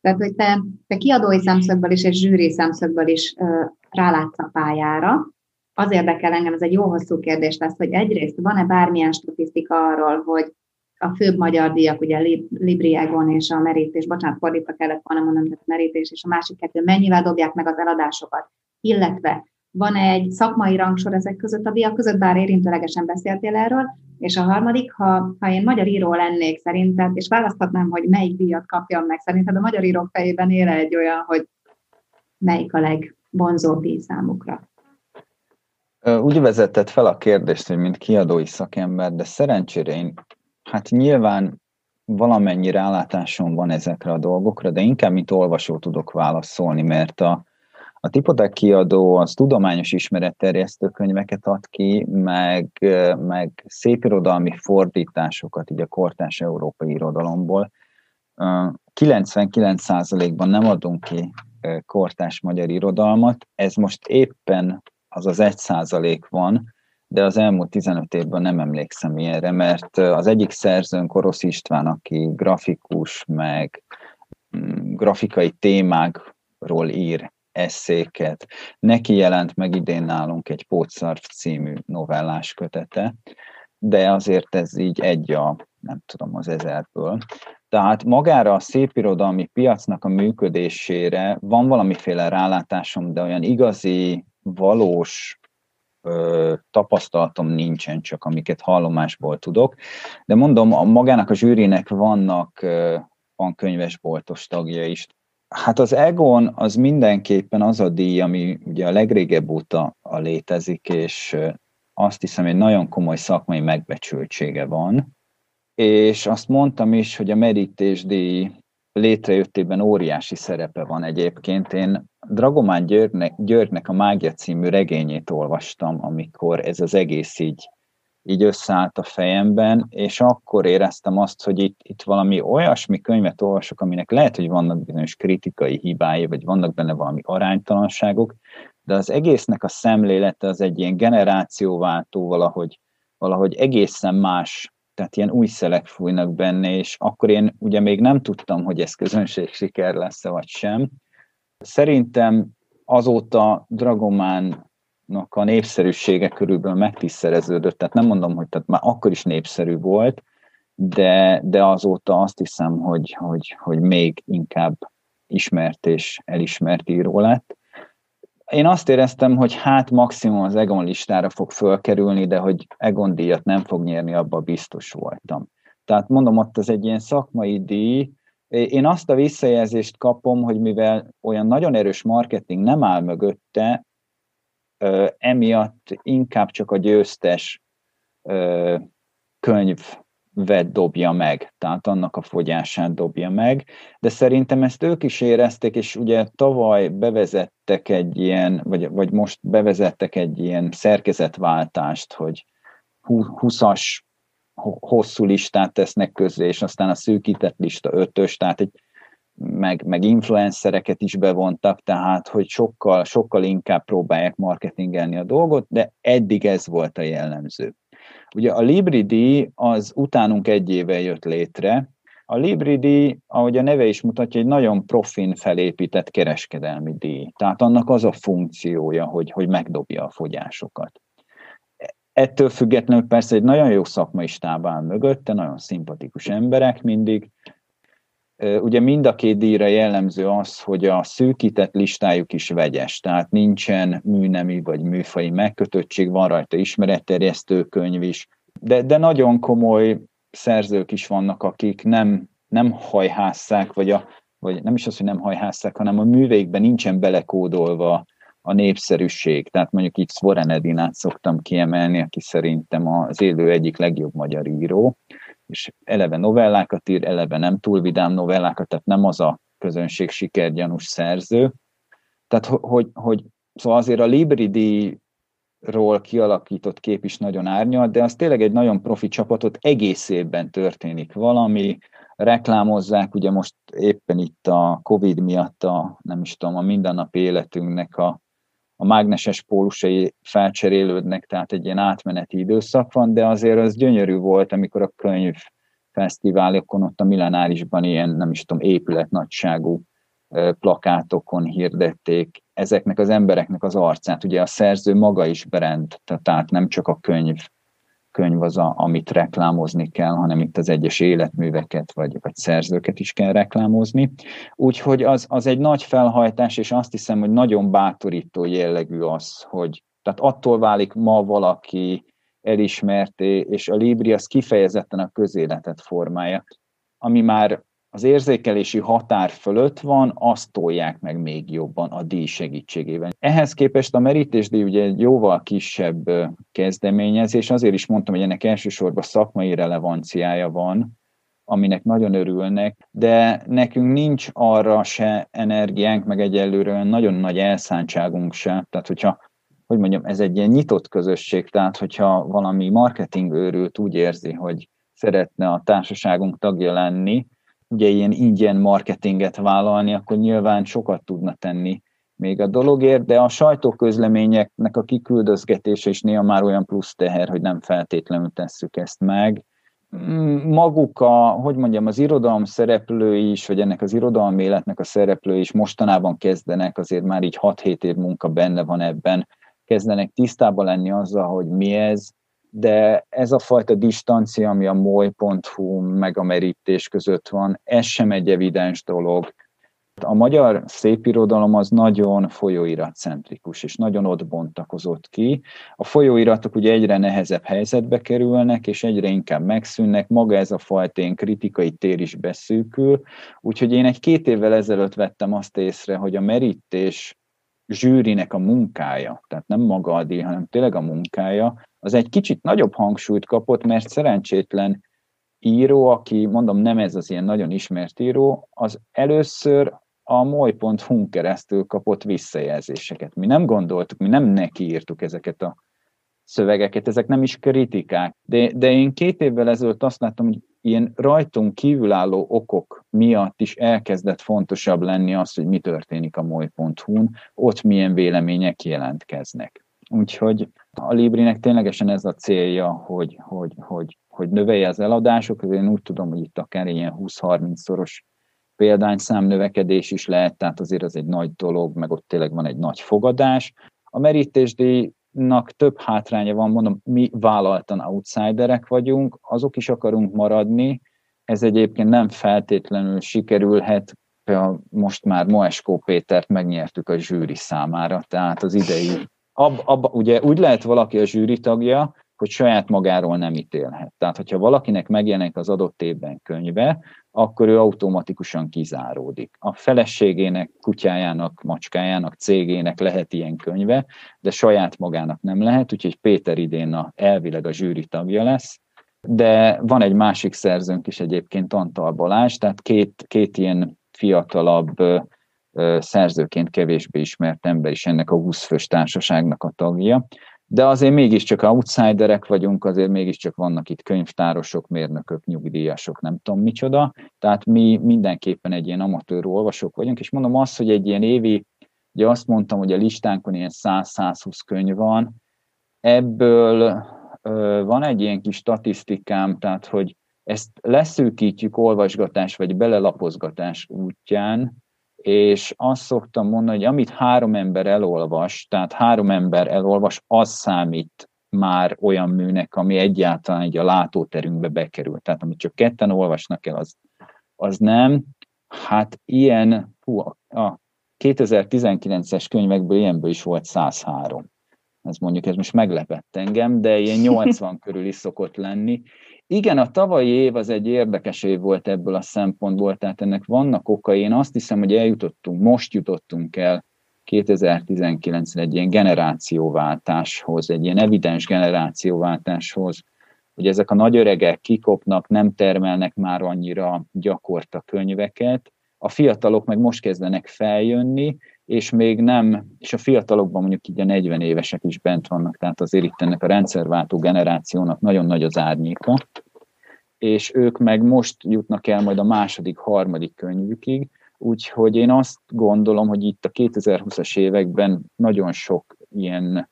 Tehát, hogy te, te kiadói szemszögből is és zsűri szemszögből is uh, rálátsz a pályára, az érdekel engem, ez egy jó hosszú kérdés lesz, hogy egyrészt van-e bármilyen statisztika arról, hogy a főbb magyar díjak, ugye Libriágon és a merítés, bocsánat, fordítva kellett volna mondanom, tehát a merítés és a másik kettő, mennyivel dobják meg az eladásokat, illetve van egy szakmai rangsor ezek között a díjak között, bár érintőlegesen beszéltél erről, és a harmadik, ha, ha én magyar író lennék szerinted, és választhatnám, hogy melyik díjat kapjam meg, szerinted a magyar írók fejében éle egy olyan, hogy melyik a legvonzóbb díj számukra? Úgy vezetett fel a kérdést, hogy mint kiadói szakember, de szerencsére én Hát nyilván valamennyi rálátásom van ezekre a dolgokra, de inkább, mint olvasó tudok válaszolni, mert a, a Tipotek kiadó az tudományos ismeretterjesztő könyveket ad ki, meg, meg szépirodalmi fordításokat így a kortás európai irodalomból. 99%-ban nem adunk ki kortás magyar irodalmat, ez most éppen az az 1% van, de az elmúlt 15 évben nem emlékszem ilyenre, mert az egyik szerzőnk Orosz István, aki grafikus, meg mm, grafikai témákról ír eszéket. Neki jelent meg idén nálunk egy Pótszarf című novellás kötete, de azért ez így egy a, nem tudom, az ezerből. Tehát magára a szépirodalmi piacnak a működésére van valamiféle rálátásom, de olyan igazi, valós tapasztalatom nincsen, csak amiket hallomásból tudok. De mondom, a magának a zsűrinek vannak, van könyvesboltos tagja is. Hát az Egon az mindenképpen az a díj, ami ugye a legrégebb óta a létezik, és azt hiszem, hogy nagyon komoly szakmai megbecsültsége van. És azt mondtam is, hogy a merítésdíj létrejöttében óriási szerepe van egyébként. Én Dragomán Györgynek, Györgynek a Mágia című regényét olvastam, amikor ez az egész így, így összeállt a fejemben, és akkor éreztem azt, hogy itt, itt valami olyasmi könyvet olvasok, aminek lehet, hogy vannak bizonyos kritikai hibái, vagy vannak benne valami aránytalanságok, de az egésznek a szemlélete az egy ilyen generációváltó valahogy, valahogy egészen más tehát ilyen új szelek fújnak benne, és akkor én ugye még nem tudtam, hogy ez közönség siker lesz-e vagy sem. Szerintem azóta Dragománnak a népszerűsége körülbelül megtisztereződött, tehát nem mondom, hogy tehát már akkor is népszerű volt, de, de azóta azt hiszem, hogy, hogy, hogy még inkább ismert és elismert író lett én azt éreztem, hogy hát maximum az Egon listára fog fölkerülni, de hogy Egon díjat nem fog nyerni, abban biztos voltam. Tehát mondom, ott az egy ilyen szakmai díj, én azt a visszajelzést kapom, hogy mivel olyan nagyon erős marketing nem áll mögötte, emiatt inkább csak a győztes könyv vet dobja meg, tehát annak a fogyását dobja meg, de szerintem ezt ők is érezték, és ugye tavaly bevezettek egy ilyen, vagy, vagy most bevezettek egy ilyen szerkezetváltást, hogy 20-as hosszú listát tesznek közé, és aztán a szűkített lista ötös, tehát egy, meg, meg influencereket is bevontak, tehát hogy sokkal, sokkal inkább próbálják marketingelni a dolgot, de eddig ez volt a jellemző. Ugye a Libri díj az utánunk egy éve jött létre, A Libri díj, ahogy a neve is mutatja, egy nagyon profin felépített kereskedelmi díj. Tehát annak az a funkciója, hogy, hogy megdobja a fogyásokat. Ettől függetlenül persze egy nagyon jó szakmai stáb áll mögötte, nagyon szimpatikus emberek mindig. Ugye mind a két díjra jellemző az, hogy a szűkített listájuk is vegyes, tehát nincsen műnemi vagy műfai megkötöttség, van rajta ismeretterjesztő könyv is, de, de nagyon komoly szerzők is vannak, akik nem, nem hajhásszák, vagy, a, vagy nem is az, hogy nem hajhásszák, hanem a műveikben nincsen belekódolva a népszerűség. Tehát mondjuk itt Svoren Edinát szoktam kiemelni, aki szerintem az élő egyik legjobb magyar író, és eleve novellákat ír, eleve nem túl vidám novellákat, tehát nem az a közönség sikergyanús szerző. Tehát, hogy, hogy szóval azért a Libri ról kialakított kép is nagyon árnyal, de az tényleg egy nagyon profi csapatot, egész évben történik valami, reklámozzák, ugye most éppen itt a Covid miatt a, nem is tudom, a mindennapi életünknek a, a mágneses pólusai felcserélődnek, tehát egy ilyen átmeneti időszak van, de azért az gyönyörű volt, amikor a könyv fesztiválokon ott a millenárisban ilyen, nem is tudom, épületnagyságú plakátokon hirdették ezeknek az embereknek az arcát. Ugye a szerző maga is brand, tehát nem csak a könyv, könyv az, a, amit reklámozni kell, hanem itt az egyes életműveket vagy, vagy szerzőket is kell reklámozni. Úgyhogy az, az egy nagy felhajtás, és azt hiszem, hogy nagyon bátorító jellegű az, hogy tehát attól válik ma valaki elismerté, és a Libri az kifejezetten a közéletet formája, ami már az érzékelési határ fölött van, azt tolják meg még jobban a díj segítségével. Ehhez képest a merítésdíj ugye egy jóval kisebb kezdeményezés, azért is mondtam, hogy ennek elsősorban szakmai relevanciája van, aminek nagyon örülnek, de nekünk nincs arra se energiánk, meg egyelőre nagyon nagy elszántságunk se. Tehát, hogyha, hogy mondjam, ez egy ilyen nyitott közösség, tehát, hogyha valami marketing őrült úgy érzi, hogy szeretne a társaságunk tagja lenni, ugye ilyen ingyen marketinget vállalni, akkor nyilván sokat tudna tenni még a dologért, de a sajtóközleményeknek a kiküldözgetése is néha már olyan plusz teher, hogy nem feltétlenül tesszük ezt meg. Mm, maguk a, hogy mondjam, az irodalom szereplői is, vagy ennek az irodalmi életnek a szereplői is mostanában kezdenek, azért már így 6-7 év munka benne van ebben, kezdenek tisztában lenni azzal, hogy mi ez, de ez a fajta distancia, ami a moly.hu meg a merítés között van, ez sem egy evidens dolog. A magyar szépirodalom az nagyon folyóiratcentrikus, és nagyon ott bontakozott ki. A folyóiratok ugye egyre nehezebb helyzetbe kerülnek, és egyre inkább megszűnnek, maga ez a fajta én kritikai tér is beszűkül, úgyhogy én egy két évvel ezelőtt vettem azt észre, hogy a merítés zsűrinek a munkája, tehát nem maga a díj, hanem tényleg a munkája, az egy kicsit nagyobb hangsúlyt kapott, mert szerencsétlen író, aki mondom nem ez az ilyen nagyon ismert író, az először a moly.hu keresztül kapott visszajelzéseket. Mi nem gondoltuk, mi nem neki írtuk ezeket a szövegeket, ezek nem is kritikák. De, de én két évvel ezelőtt azt láttam, hogy ilyen rajtunk kívülálló okok miatt is elkezdett fontosabb lenni az, hogy mi történik a moly.hu-n, ott milyen vélemények jelentkeznek. Úgyhogy a Librinek ténylegesen ez a célja, hogy, hogy, hogy, hogy növelje az eladásokat, én úgy tudom, hogy itt akár ilyen 20-30 szoros példányszám növekedés is lehet, tehát azért az egy nagy dolog, meg ott tényleg van egy nagy fogadás. A merítésdíjnak több hátránya van, mondom, mi vállaltan outsiderek vagyunk, azok is akarunk maradni, ez egyébként nem feltétlenül sikerülhet, most már Moeskó Pétert megnyertük a zsűri számára, tehát az idei ab, ab, ugye úgy lehet valaki a zsűri tagja, hogy saját magáról nem ítélhet. Tehát, hogyha valakinek megjelenik az adott évben könyve, akkor ő automatikusan kizáródik. A feleségének, kutyájának, macskájának, cégének lehet ilyen könyve, de saját magának nem lehet, úgyhogy Péter idén a, elvileg a zsűri tagja lesz, de van egy másik szerzőnk is egyébként, Antal Balázs, tehát két, két ilyen fiatalabb szerzőként kevésbé ismert ember is ennek a 20 fős társaságnak a tagja. De azért mégiscsak outsiderek vagyunk, azért mégiscsak vannak itt könyvtárosok, mérnökök, nyugdíjasok, nem tudom micsoda. Tehát mi mindenképpen egy ilyen amatőr olvasók vagyunk, és mondom azt, hogy egy ilyen évi, ugye azt mondtam, hogy a listánkon ilyen 100-120 könyv van, ebből ö, van egy ilyen kis statisztikám, tehát hogy ezt leszűkítjük olvasgatás vagy belelapozgatás útján, és azt szoktam mondani, hogy amit három ember elolvas, tehát három ember elolvas, az számít már olyan műnek, ami egyáltalán egy a látóterünkbe bekerül. Tehát amit csak ketten olvasnak el, az, az nem. Hát ilyen, hú, a 2019-es könyvekből ilyenből is volt 103. Ez mondjuk, ez most meglepett engem, de ilyen 80 körül is szokott lenni. Igen, a tavalyi év az egy érdekes év volt ebből a szempontból, tehát ennek vannak okai. Én azt hiszem, hogy eljutottunk, most jutottunk el 2019-re egy ilyen generációváltáshoz, egy ilyen evidens generációváltáshoz, hogy ezek a nagy öregek kikopnak, nem termelnek már annyira gyakorta könyveket, a fiatalok meg most kezdenek feljönni, és még nem, és a fiatalokban mondjuk így a 40 évesek is bent vannak, tehát azért itt ennek a rendszerváltó generációnak nagyon nagy az árnyéka, és ők meg most jutnak el majd a második, harmadik könyvükig, úgyhogy én azt gondolom, hogy itt a 2020-as években nagyon sok ilyen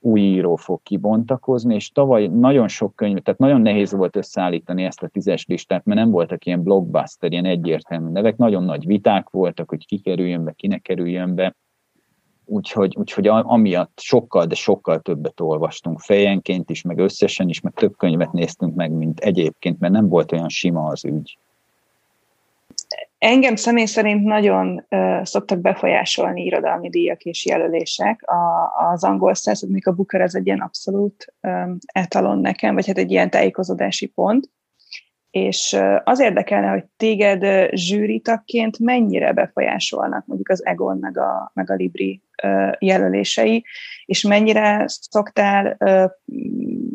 új író fog kibontakozni, és tavaly nagyon sok könyv, tehát nagyon nehéz volt összeállítani ezt a tízes listát, mert nem voltak ilyen blockbuster, ilyen egyértelmű nevek, nagyon nagy viták voltak, hogy ki kerüljön be, ki ne kerüljön be, úgyhogy, úgyhogy amiatt sokkal, de sokkal többet olvastunk fejenként is, meg összesen is, meg több könyvet néztünk meg, mint egyébként, mert nem volt olyan sima az ügy. Engem személy szerint nagyon uh, szoktak befolyásolni irodalmi díjak és jelölések. A, az angol száz, a Booker, ez egy ilyen abszolút um, etalon nekem, vagy hát egy ilyen tájékozódási pont. És uh, az érdekelne, hogy téged uh, zsűritakként mennyire befolyásolnak mondjuk az Egon meg a, meg a Libri uh, jelölései, és mennyire szoktál, uh,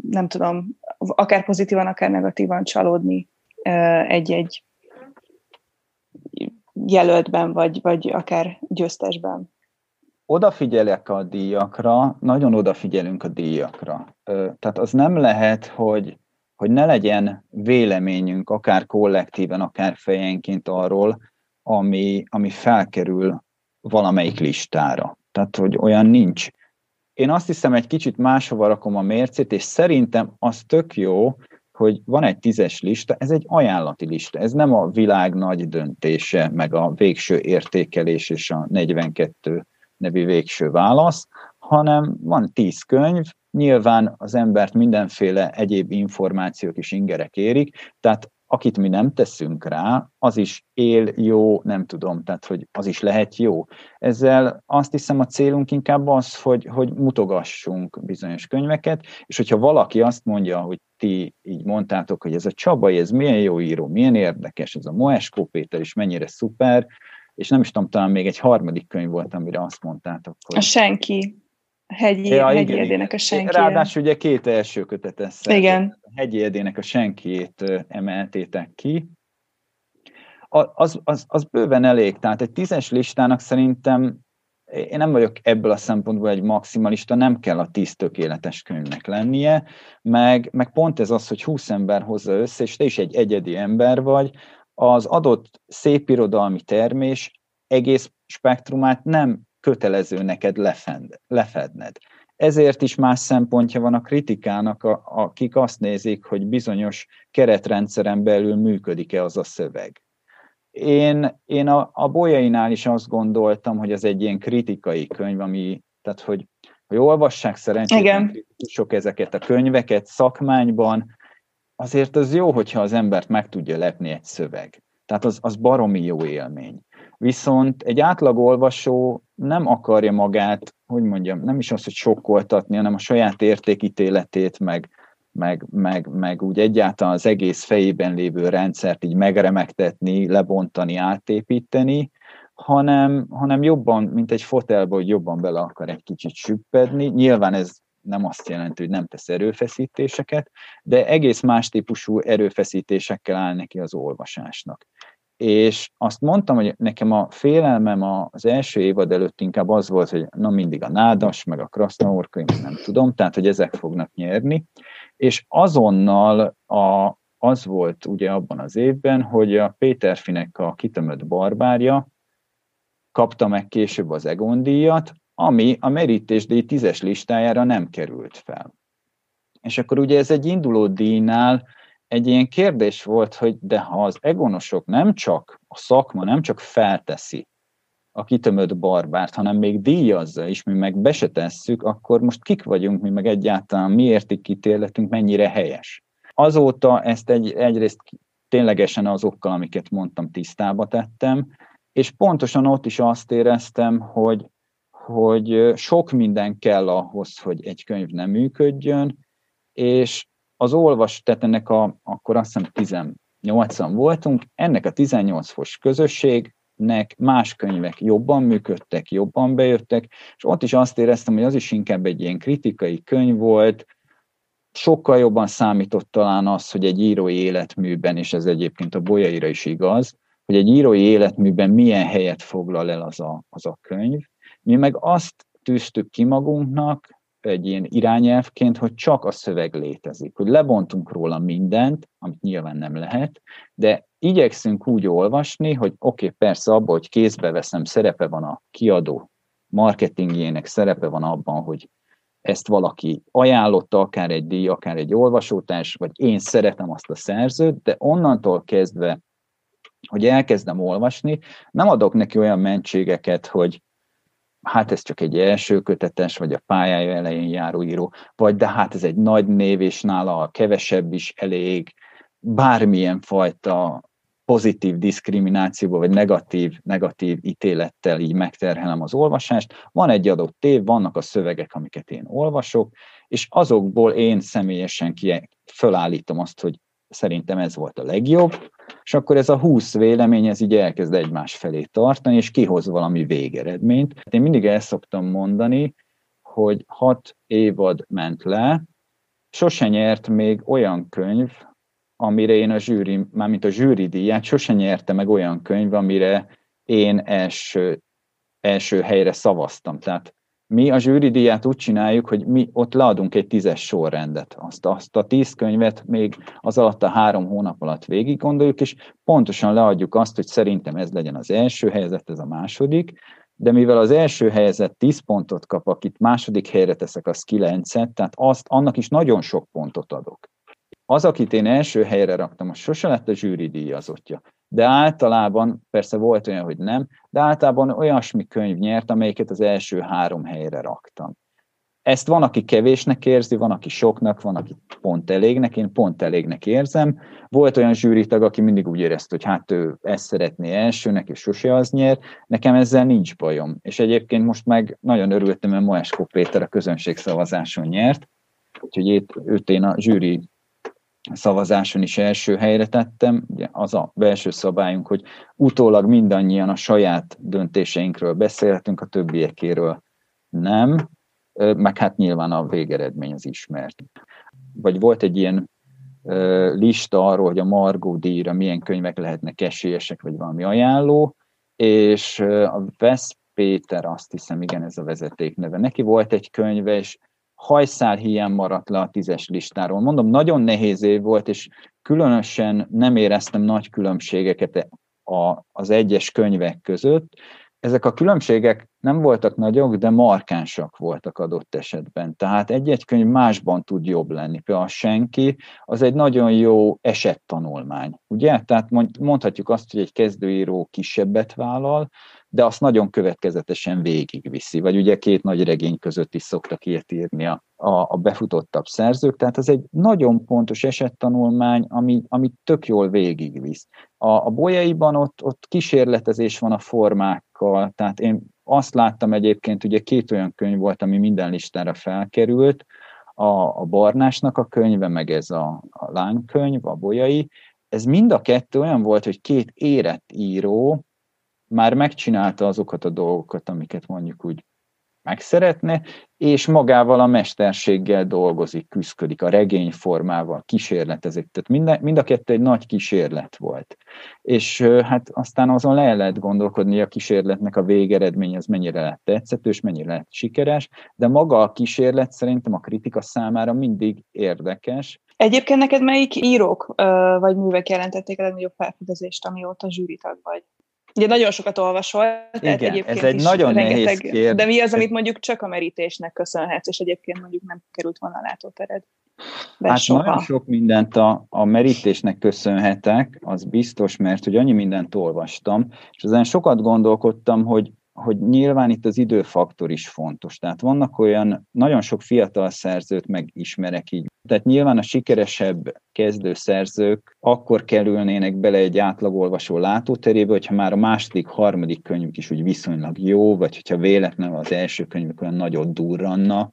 nem tudom, akár pozitívan, akár negatívan csalódni egy-egy jelöltben, vagy, vagy akár győztesben? Odafigyelek a díjakra, nagyon odafigyelünk a díjakra. Tehát az nem lehet, hogy, hogy ne legyen véleményünk, akár kollektíven, akár fejenként arról, ami, ami felkerül valamelyik listára. Tehát, hogy olyan nincs. Én azt hiszem, egy kicsit máshova rakom a mércét, és szerintem az tök jó, hogy van egy tízes lista, ez egy ajánlati lista, ez nem a világ nagy döntése, meg a végső értékelés és a 42 nevű végső válasz, hanem van tíz könyv, nyilván az embert mindenféle egyéb információk és ingerek érik, tehát akit mi nem teszünk rá, az is él jó, nem tudom, tehát hogy az is lehet jó. Ezzel azt hiszem a célunk inkább az, hogy, hogy mutogassunk bizonyos könyveket, és hogyha valaki azt mondja, hogy ti így mondtátok, hogy ez a Csabai, ez milyen jó író, milyen érdekes, ez a Moeskó Péter is mennyire szuper, és nem is tudom, talán még egy harmadik könyv volt, amire azt mondtátok, hogy... A Senki. Hegyi, ja, hegyi igen, Edének a senki. Ráadásul ugye két első kötet ezt igen. Hegyi Edének a senkiét emeltétek ki. Az, az, az bőven elég, tehát egy tízes listának szerintem én nem vagyok ebből a szempontból egy maximalista, nem kell a tíz tökéletes könyvnek lennie, meg, meg pont ez az, hogy 20 ember hozza össze, és te is egy egyedi ember vagy, az adott szépirodalmi termés egész spektrumát nem kötelező neked lefend, lefedned. Ezért is más szempontja van a kritikának, a, akik azt nézik, hogy bizonyos keretrendszeren belül működik-e az a szöveg. Én, én a, a bolyainál is azt gondoltam, hogy ez egy ilyen kritikai könyv, ami, tehát hogy, hogy olvassák szerencsére kritikusok ezeket a könyveket szakmányban, azért az jó, hogyha az embert meg tudja lepni egy szöveg. Tehát az, az baromi jó élmény. Viszont egy átlag olvasó nem akarja magát, hogy mondjam, nem is az, hogy sokkoltatni, hanem a saját értékítéletét, meg, meg, meg, meg úgy egyáltalán az egész fejében lévő rendszert így megremegtetni, lebontani, átépíteni, hanem, hanem jobban, mint egy fotelba, hogy jobban bele akar egy kicsit süppedni. Nyilván ez nem azt jelenti, hogy nem tesz erőfeszítéseket, de egész más típusú erőfeszítésekkel áll neki az olvasásnak és azt mondtam, hogy nekem a félelmem az első évad előtt inkább az volt, hogy na mindig a nádas, meg a krasznaorka, nem tudom, tehát hogy ezek fognak nyerni, és azonnal a, az volt ugye abban az évben, hogy a Péter Finek a kitömött barbárja kapta meg később az Egon díjat, ami a merítésdíj tízes listájára nem került fel. És akkor ugye ez egy induló díjnál egy ilyen kérdés volt, hogy de ha az egonosok nem csak, a szakma nem csak felteszi a kitömött barbárt, hanem még díjazza is, mi meg be se tesszük, akkor most kik vagyunk, mi meg egyáltalán miért ítéletünk mennyire helyes. Azóta ezt egy, egyrészt ténylegesen azokkal, amiket mondtam, tisztába tettem, és pontosan ott is azt éreztem, hogy, hogy sok minden kell ahhoz, hogy egy könyv nem működjön, és az olvas, tehát ennek a, akkor azt hiszem 18-an voltunk, ennek a 18 fos közösségnek más könyvek jobban működtek, jobban bejöttek, és ott is azt éreztem, hogy az is inkább egy ilyen kritikai könyv volt, sokkal jobban számított talán az, hogy egy írói életműben, és ez egyébként a bolyaira is igaz, hogy egy írói életműben milyen helyet foglal el az a, az a könyv. Mi meg azt tűztük ki magunknak, egy ilyen irányelvként, hogy csak a szöveg létezik, hogy lebontunk róla mindent, amit nyilván nem lehet, de igyekszünk úgy olvasni, hogy oké, okay, persze abban, hogy kézbe veszem, szerepe van a kiadó marketingjének, szerepe van abban, hogy ezt valaki ajánlotta, akár egy díj, akár egy olvasótárs, vagy én szeretem azt a szerzőt, de onnantól kezdve, hogy elkezdem olvasni, nem adok neki olyan mentségeket, hogy hát ez csak egy első kötetes, vagy a pályája elején járó író, vagy de hát ez egy nagy név, és nála a kevesebb is elég, bármilyen fajta pozitív diszkriminációba, vagy negatív, negatív ítélettel így megterhelem az olvasást. Van egy adott tév, vannak a szövegek, amiket én olvasok, és azokból én személyesen ki, fölállítom azt, hogy szerintem ez volt a legjobb, és akkor ez a 20 vélemény, ez így elkezd egymás felé tartani, és kihoz valami végeredményt. Én mindig el szoktam mondani, hogy hat évad ment le, sose nyert még olyan könyv, amire én a zsűri, mármint a zsűri díját, sose nyerte meg olyan könyv, amire én első, első helyre szavaztam. Tehát mi a zsűridíját úgy csináljuk, hogy mi ott leadunk egy tízes sorrendet. Azt, azt a tíz könyvet még az alatt a három hónap alatt végig gondoljuk, és pontosan leadjuk azt, hogy szerintem ez legyen az első helyzet, ez a második, de mivel az első helyzet 10 pontot kap, akit második helyre teszek, az 9 tehát azt, annak is nagyon sok pontot adok. Az, akit én első helyre raktam, az sose lett a zsűri díjazottja de általában, persze volt olyan, hogy nem, de általában olyasmi könyv nyert, amelyiket az első három helyre raktam. Ezt van, aki kevésnek érzi, van, aki soknak, van, aki pont elégnek, én pont elégnek érzem. Volt olyan zsűritag, aki mindig úgy érezte, hogy hát ő ezt szeretné elsőnek, és sose az nyer. Nekem ezzel nincs bajom. És egyébként most meg nagyon örültem, mert Moesko Péter a közönségszavazáson nyert, úgyhogy őt én a zsűri szavazáson is első helyre tettem. Ugye az a belső szabályunk, hogy utólag mindannyian a saját döntéseinkről beszélhetünk, a többiekéről nem, meg hát nyilván a végeredmény az ismert. Vagy volt egy ilyen lista arról, hogy a Margó díjra milyen könyvek lehetnek esélyesek, vagy valami ajánló, és a Vesz Péter, azt hiszem, igen, ez a vezeték neve. Neki volt egy könyve, és hajszál hiány maradt le a tízes listáról. Mondom, nagyon nehéz év volt, és különösen nem éreztem nagy különbségeket a, az egyes könyvek között. Ezek a különbségek nem voltak nagyok, de markánsak voltak adott esetben. Tehát egy-egy könyv másban tud jobb lenni. Például Senki, az egy nagyon jó esettanulmány, ugye? Tehát mondhatjuk azt, hogy egy kezdőíró kisebbet vállal, de azt nagyon következetesen végigviszi. Vagy ugye két nagy regény között is szoktak ilyet írni a, a, a befutottabb szerzők, tehát ez egy nagyon pontos esettanulmány, ami, ami tök jól végigvisz. A, a bolyaiban ott, ott kísérletezés van a formákkal, tehát én azt láttam egyébként, ugye két olyan könyv volt, ami minden listára felkerült, a, a Barnásnak a könyve, meg ez a, a lánykönyv, a bolyai, ez mind a kettő olyan volt, hogy két érett író, már megcsinálta azokat a dolgokat, amiket mondjuk úgy megszeretne, és magával a mesterséggel dolgozik, küzdik a regényformával, kísérletezik. Tehát mind, mind a kettő egy nagy kísérlet volt. És hát aztán azon le lehet gondolkodni, a kísérletnek a végeredmény az mennyire lett tetszetős, mennyire lett sikeres, de maga a kísérlet szerintem a kritika számára mindig érdekes. Egyébként neked melyik írók vagy művek jelentették a legnagyobb felfedezést, amióta zsűritag vagy? Ugye nagyon sokat olvasol, tehát Igen, egyébként ez egy nagyon rengeteg, nehéz kérdés. De mi az, amit mondjuk csak a merítésnek köszönhetsz, és egyébként mondjuk nem került volna a látótered? Hát soha. nagyon sok mindent a, a merítésnek köszönhetek, az biztos, mert hogy annyi mindent olvastam, és ezen sokat gondolkodtam, hogy hogy nyilván itt az időfaktor is fontos. Tehát vannak olyan, nagyon sok fiatal szerzőt megismerek így. Tehát nyilván a sikeresebb kezdő szerzők akkor kerülnének bele egy átlagolvasó látóterébe, hogyha már a második, harmadik könyvük is úgy viszonylag jó, vagy hogyha véletlenül az első könyvük olyan nagyot durranna.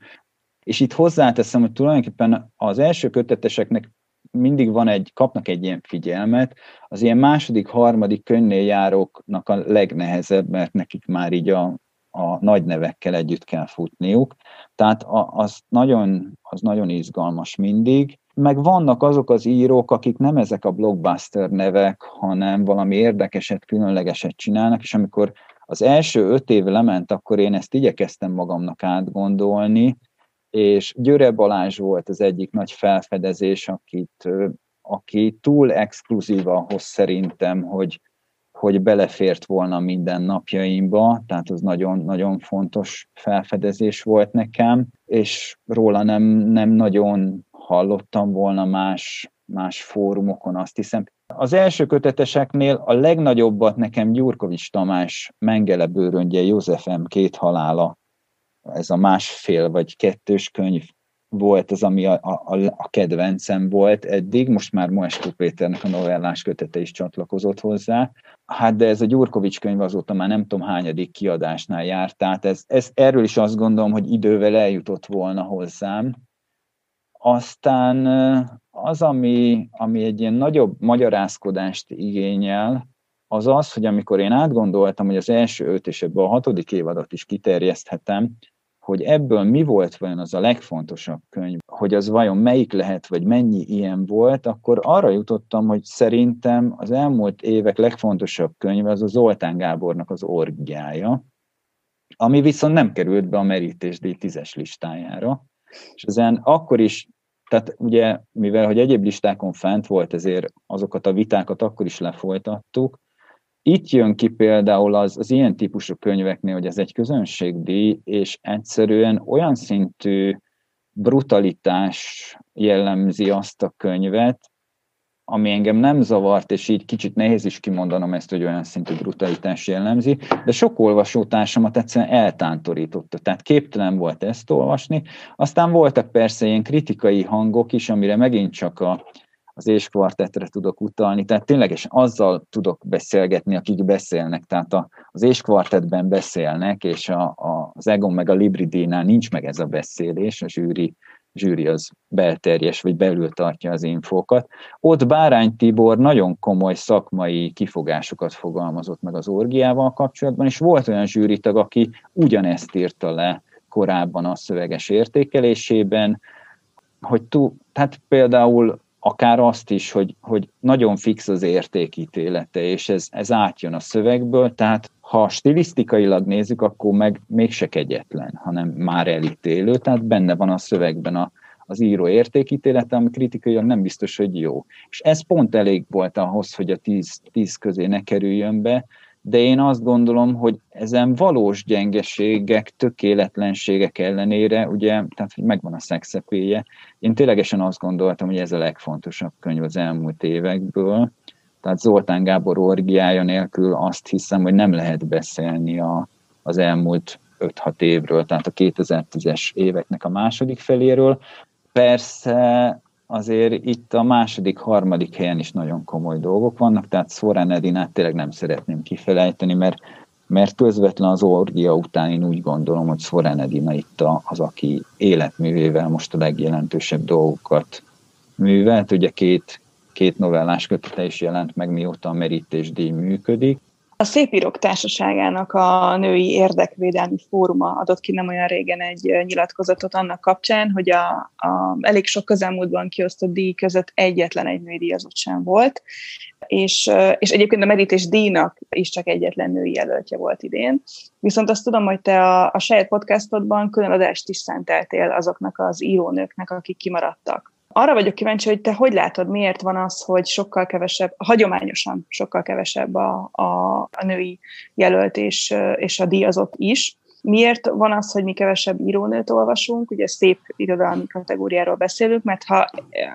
És itt hozzáteszem, hogy tulajdonképpen az első köteteseknek mindig van egy, kapnak egy ilyen figyelmet, az ilyen második, harmadik könyvnél járóknak a legnehezebb, mert nekik már így a, a nagy nevekkel együtt kell futniuk. Tehát az nagyon, az nagyon izgalmas mindig. Meg vannak azok az írók, akik nem ezek a blockbuster nevek, hanem valami érdekeset, különlegeset csinálnak, és amikor az első öt év lement, akkor én ezt igyekeztem magamnak átgondolni, és Győre Balázs volt az egyik nagy felfedezés, akit, aki túl exkluzív ahhoz szerintem, hogy, hogy belefért volna minden napjaimba, tehát az nagyon-nagyon fontos felfedezés volt nekem, és róla nem, nem nagyon hallottam volna más, más fórumokon, azt hiszem. Az első köteteseknél a legnagyobbat nekem Gyurkovics Tamás Mengele bőröngye József M. két halála ez a másfél vagy kettős könyv volt az, ami a, a, a kedvencem volt eddig, most már Moeskó Péternek a novellás kötete is csatlakozott hozzá. Hát de ez a Gyurkovics könyv azóta már nem tudom hányadik kiadásnál járt, tehát ez, ez, erről is azt gondolom, hogy idővel eljutott volna hozzám. Aztán az, ami, ami egy ilyen nagyobb magyarázkodást igényel, az az, hogy amikor én átgondoltam, hogy az első öt és ebből a hatodik évadot is kiterjeszthetem, hogy ebből mi volt vajon az a legfontosabb könyv, hogy az vajon melyik lehet, vagy mennyi ilyen volt, akkor arra jutottam, hogy szerintem az elmúlt évek legfontosabb könyve az a Zoltán Gábornak az orgiája, ami viszont nem került be a merítésdíj tízes listájára. És ezen akkor is, tehát ugye, mivel hogy egyéb listákon fent volt, ezért azokat a vitákat akkor is lefolytattuk, itt jön ki például az, az ilyen típusú könyveknél, hogy ez egy közönségdíj, és egyszerűen olyan szintű brutalitás jellemzi azt a könyvet, ami engem nem zavart, és így kicsit nehéz is kimondanom ezt, hogy olyan szintű brutalitás jellemzi, de sok olvasótársamat egyszerűen eltántorította, tehát képtelen volt ezt olvasni. Aztán voltak persze ilyen kritikai hangok is, amire megint csak a az éskvartetre tudok utalni, tehát ténylegesen azzal tudok beszélgetni, akik beszélnek, tehát a, az éskvartetben beszélnek, és a, a, az Egon meg a Libridénál nincs meg ez a beszélés, a zsűri, zsűri az belterjes, vagy belül tartja az infókat. Ott Bárány Tibor nagyon komoly szakmai kifogásokat fogalmazott meg az orgiával kapcsolatban, és volt olyan zsűritag, aki ugyanezt írta le korábban a szöveges értékelésében, hogy tú, tehát például akár azt is, hogy, hogy nagyon fix az értékítélete, és ez, ez átjön a szövegből, tehát ha stilisztikailag nézzük, akkor meg mégse kegyetlen, hanem már elítélő, tehát benne van a szövegben a, az író értékítélete, ami kritikailag nem biztos, hogy jó. És ez pont elég volt ahhoz, hogy a tíz, tíz közé ne kerüljön be, de én azt gondolom, hogy ezen valós gyengeségek, tökéletlenségek ellenére, ugye, tehát hogy megvan a szexepéje, én ténylegesen azt gondoltam, hogy ez a legfontosabb könyv az elmúlt évekből, tehát Zoltán Gábor orgiája nélkül azt hiszem, hogy nem lehet beszélni a, az elmúlt 5-6 évről, tehát a 2010-es éveknek a második feléről. Persze azért itt a második, harmadik helyen is nagyon komoly dolgok vannak, tehát Szorán Edinát tényleg nem szeretném kifelejteni, mert, mert közvetlen az orgia után én úgy gondolom, hogy Szorán Edina itt az, aki életművével most a legjelentősebb dolgokat művelt. Ugye két, két novellás kötete is jelent meg, mióta a merítésdíj működik, a Szépírók Társaságának a Női Érdekvédelmi Fóruma adott ki nem olyan régen egy nyilatkozatot annak kapcsán, hogy a, a elég sok közelmúltban kiosztott díj között egyetlen egy női díjazott sem volt, és, és egyébként a Medítés díjnak is csak egyetlen női jelöltje volt idén. Viszont azt tudom, hogy te a, a saját podcastodban külön adást is szenteltél azoknak az írónőknek, akik kimaradtak arra vagyok kíváncsi, hogy te hogy látod, miért van az, hogy sokkal kevesebb, hagyományosan sokkal kevesebb a, a, a női jelölt és, és a díjazott is, Miért van az, hogy mi kevesebb írónőt olvasunk? Ugye szép irodalmi kategóriáról beszélünk, mert ha,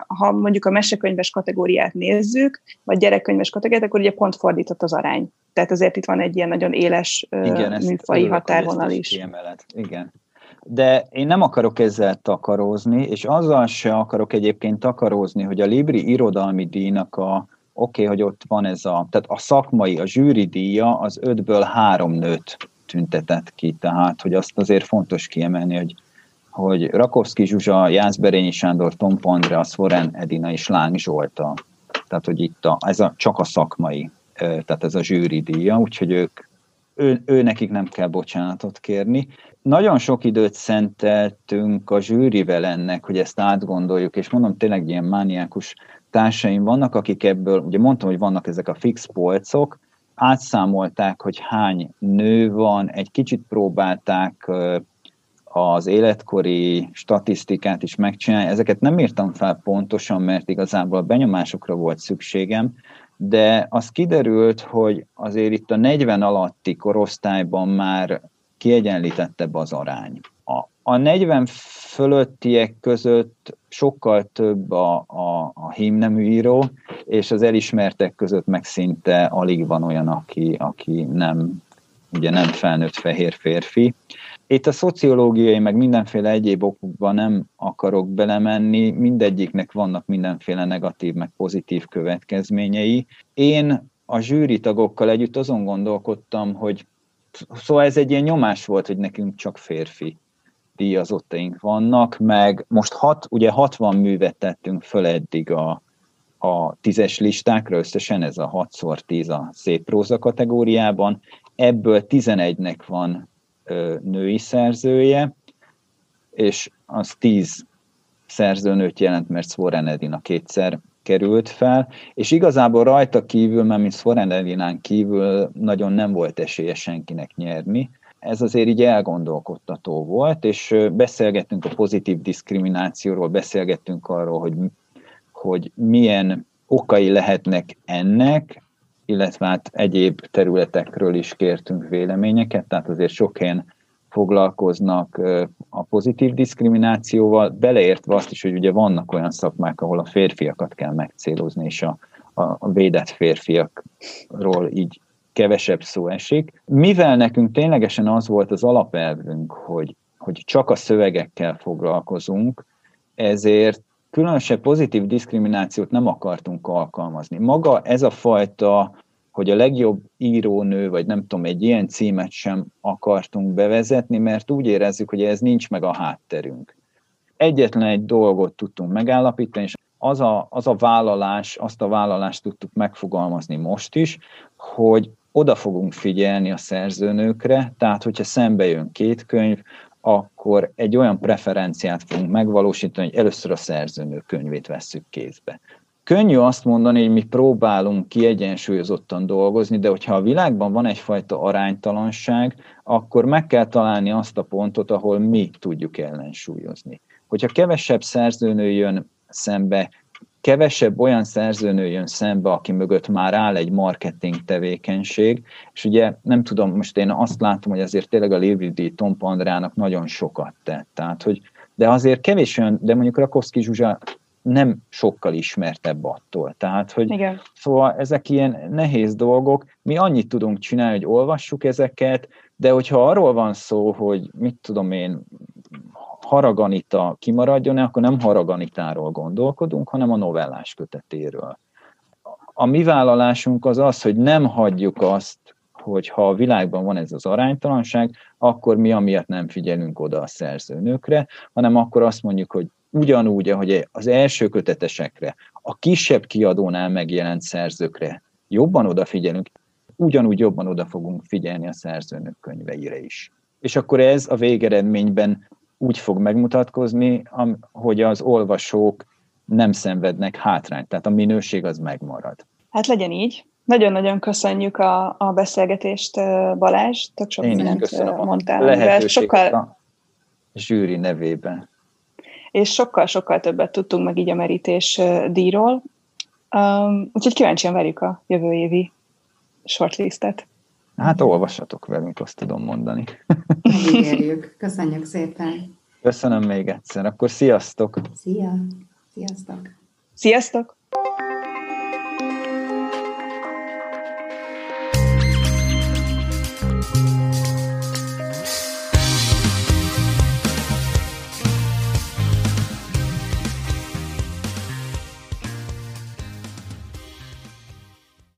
ha mondjuk a mesekönyves kategóriát nézzük, vagy gyerekkönyves kategóriát, akkor ugye pont fordított az arány. Tehát azért itt van egy ilyen nagyon éles Igen, műfai határvonal is. Igen. De én nem akarok ezzel takarózni, és azzal se akarok egyébként takarózni, hogy a Libri irodalmi díjnak a, oké, okay, hogy ott van ez a, tehát a szakmai, a zsűri díja az ötből három nőt tüntetett ki, tehát hogy azt azért fontos kiemelni, hogy, hogy Rakovszki Zsuzsa, Jászberényi Sándor, Tom Andreas, Foren Edina és Láng Zsolta. Tehát, hogy itt a, ez a, csak a szakmai, tehát ez a zsűri díja, úgyhogy ők, ő, ő nekik nem kell bocsánatot kérni. Nagyon sok időt szenteltünk a zsűrivel ennek, hogy ezt átgondoljuk, és mondom, tényleg ilyen mániákus társaim vannak, akik ebből, ugye mondtam, hogy vannak ezek a fix polcok, átszámolták, hogy hány nő van, egy kicsit próbálták az életkori statisztikát is megcsinálni. Ezeket nem írtam fel pontosan, mert igazából a benyomásokra volt szükségem, de az kiderült, hogy azért itt a 40 alatti korosztályban már kiegyenlítettebb az arány. A, a 40 fölöttiek között sokkal több a, a, a hímnemű író, és az elismertek között meg szinte alig van olyan, aki, aki nem, ugye nem felnőtt fehér férfi. Itt a szociológiai, meg mindenféle egyéb okokban nem akarok belemenni, mindegyiknek vannak mindenféle negatív, meg pozitív következményei. Én a zsűri tagokkal együtt azon gondolkodtam, hogy szóval ez egy ilyen nyomás volt, hogy nekünk csak férfi díjazottaink vannak, meg most hat, ugye 60 művet tettünk föl eddig a, a tízes listákra, összesen ez a 6x10 a szép próza kategóriában, ebből 11-nek van ö, női szerzője, és az 10 szerzőnőt jelent, mert Svoren Edina kétszer került fel, és igazából rajta kívül, mert mint Svoren Edinán kívül nagyon nem volt esélye senkinek nyerni, ez azért így elgondolkodtató volt, és beszélgettünk a pozitív diszkriminációról, beszélgettünk arról, hogy, hogy milyen okai lehetnek ennek, illetve hát egyéb területekről is kértünk véleményeket, tehát azért sok helyen foglalkoznak a pozitív diszkriminációval, beleértve azt is, hogy ugye vannak olyan szakmák, ahol a férfiakat kell megcélozni, és a, a védett férfiakról így kevesebb szó esik. Mivel nekünk ténylegesen az volt az alapelvünk, hogy, hogy csak a szövegekkel foglalkozunk, ezért különösebb pozitív diszkriminációt nem akartunk alkalmazni. Maga ez a fajta, hogy a legjobb írónő, vagy nem tudom, egy ilyen címet sem akartunk bevezetni, mert úgy érezzük, hogy ez nincs meg a hátterünk. Egyetlen egy dolgot tudtunk megállapítani, és az a, az a vállalás, azt a vállalást tudtuk megfogalmazni most is, hogy oda fogunk figyelni a szerzőnőkre, tehát hogyha szembe jön két könyv, akkor egy olyan preferenciát fogunk megvalósítani, hogy először a szerzőnő könyvét vesszük kézbe. Könnyű azt mondani, hogy mi próbálunk kiegyensúlyozottan dolgozni, de hogyha a világban van egyfajta aránytalanság, akkor meg kell találni azt a pontot, ahol mi tudjuk ellensúlyozni. Hogyha kevesebb szerzőnő jön szembe kevesebb olyan szerzőnő jön szembe, aki mögött már áll egy marketing tevékenység, és ugye nem tudom, most én azt látom, hogy azért tényleg a Lévidi Tom Andrának nagyon sokat tett, tehát hogy de azért kevés olyan, de mondjuk Rakowski Zsuzsa nem sokkal ismertebb attól. Tehát, hogy Igen. szóval ezek ilyen nehéz dolgok, mi annyit tudunk csinálni, hogy olvassuk ezeket, de hogyha arról van szó, hogy mit tudom én, Haraganita kimaradjon akkor nem Haraganitáról gondolkodunk, hanem a novellás kötetéről. A mi vállalásunk az az, hogy nem hagyjuk azt, hogy ha a világban van ez az aránytalanság, akkor mi amiatt nem figyelünk oda a szerzőnőkre, hanem akkor azt mondjuk, hogy ugyanúgy, ahogy az első kötetesekre, a kisebb kiadónál megjelent szerzőkre jobban odafigyelünk, ugyanúgy jobban oda fogunk figyelni a szerzőnök könyveire is. És akkor ez a végeredményben úgy fog megmutatkozni, hogy az olvasók nem szenvednek hátrányt, tehát a minőség az megmarad. Hát legyen így. Nagyon-nagyon köszönjük a, a beszélgetést, Balázs. Tök sok Én is köszönöm mondtál. Lehetőséget sokkal... a zsűri nevében. És sokkal-sokkal többet tudtunk meg így a merítés díjról. Um, úgyhogy kíváncsian várjuk a jövő évi shortlistet. Hát olvassatok velünk, azt tudom mondani. Megígérjük. Köszönjük szépen. Köszönöm még egyszer. Akkor sziasztok! Szia! Sziasztok! Sziasztok!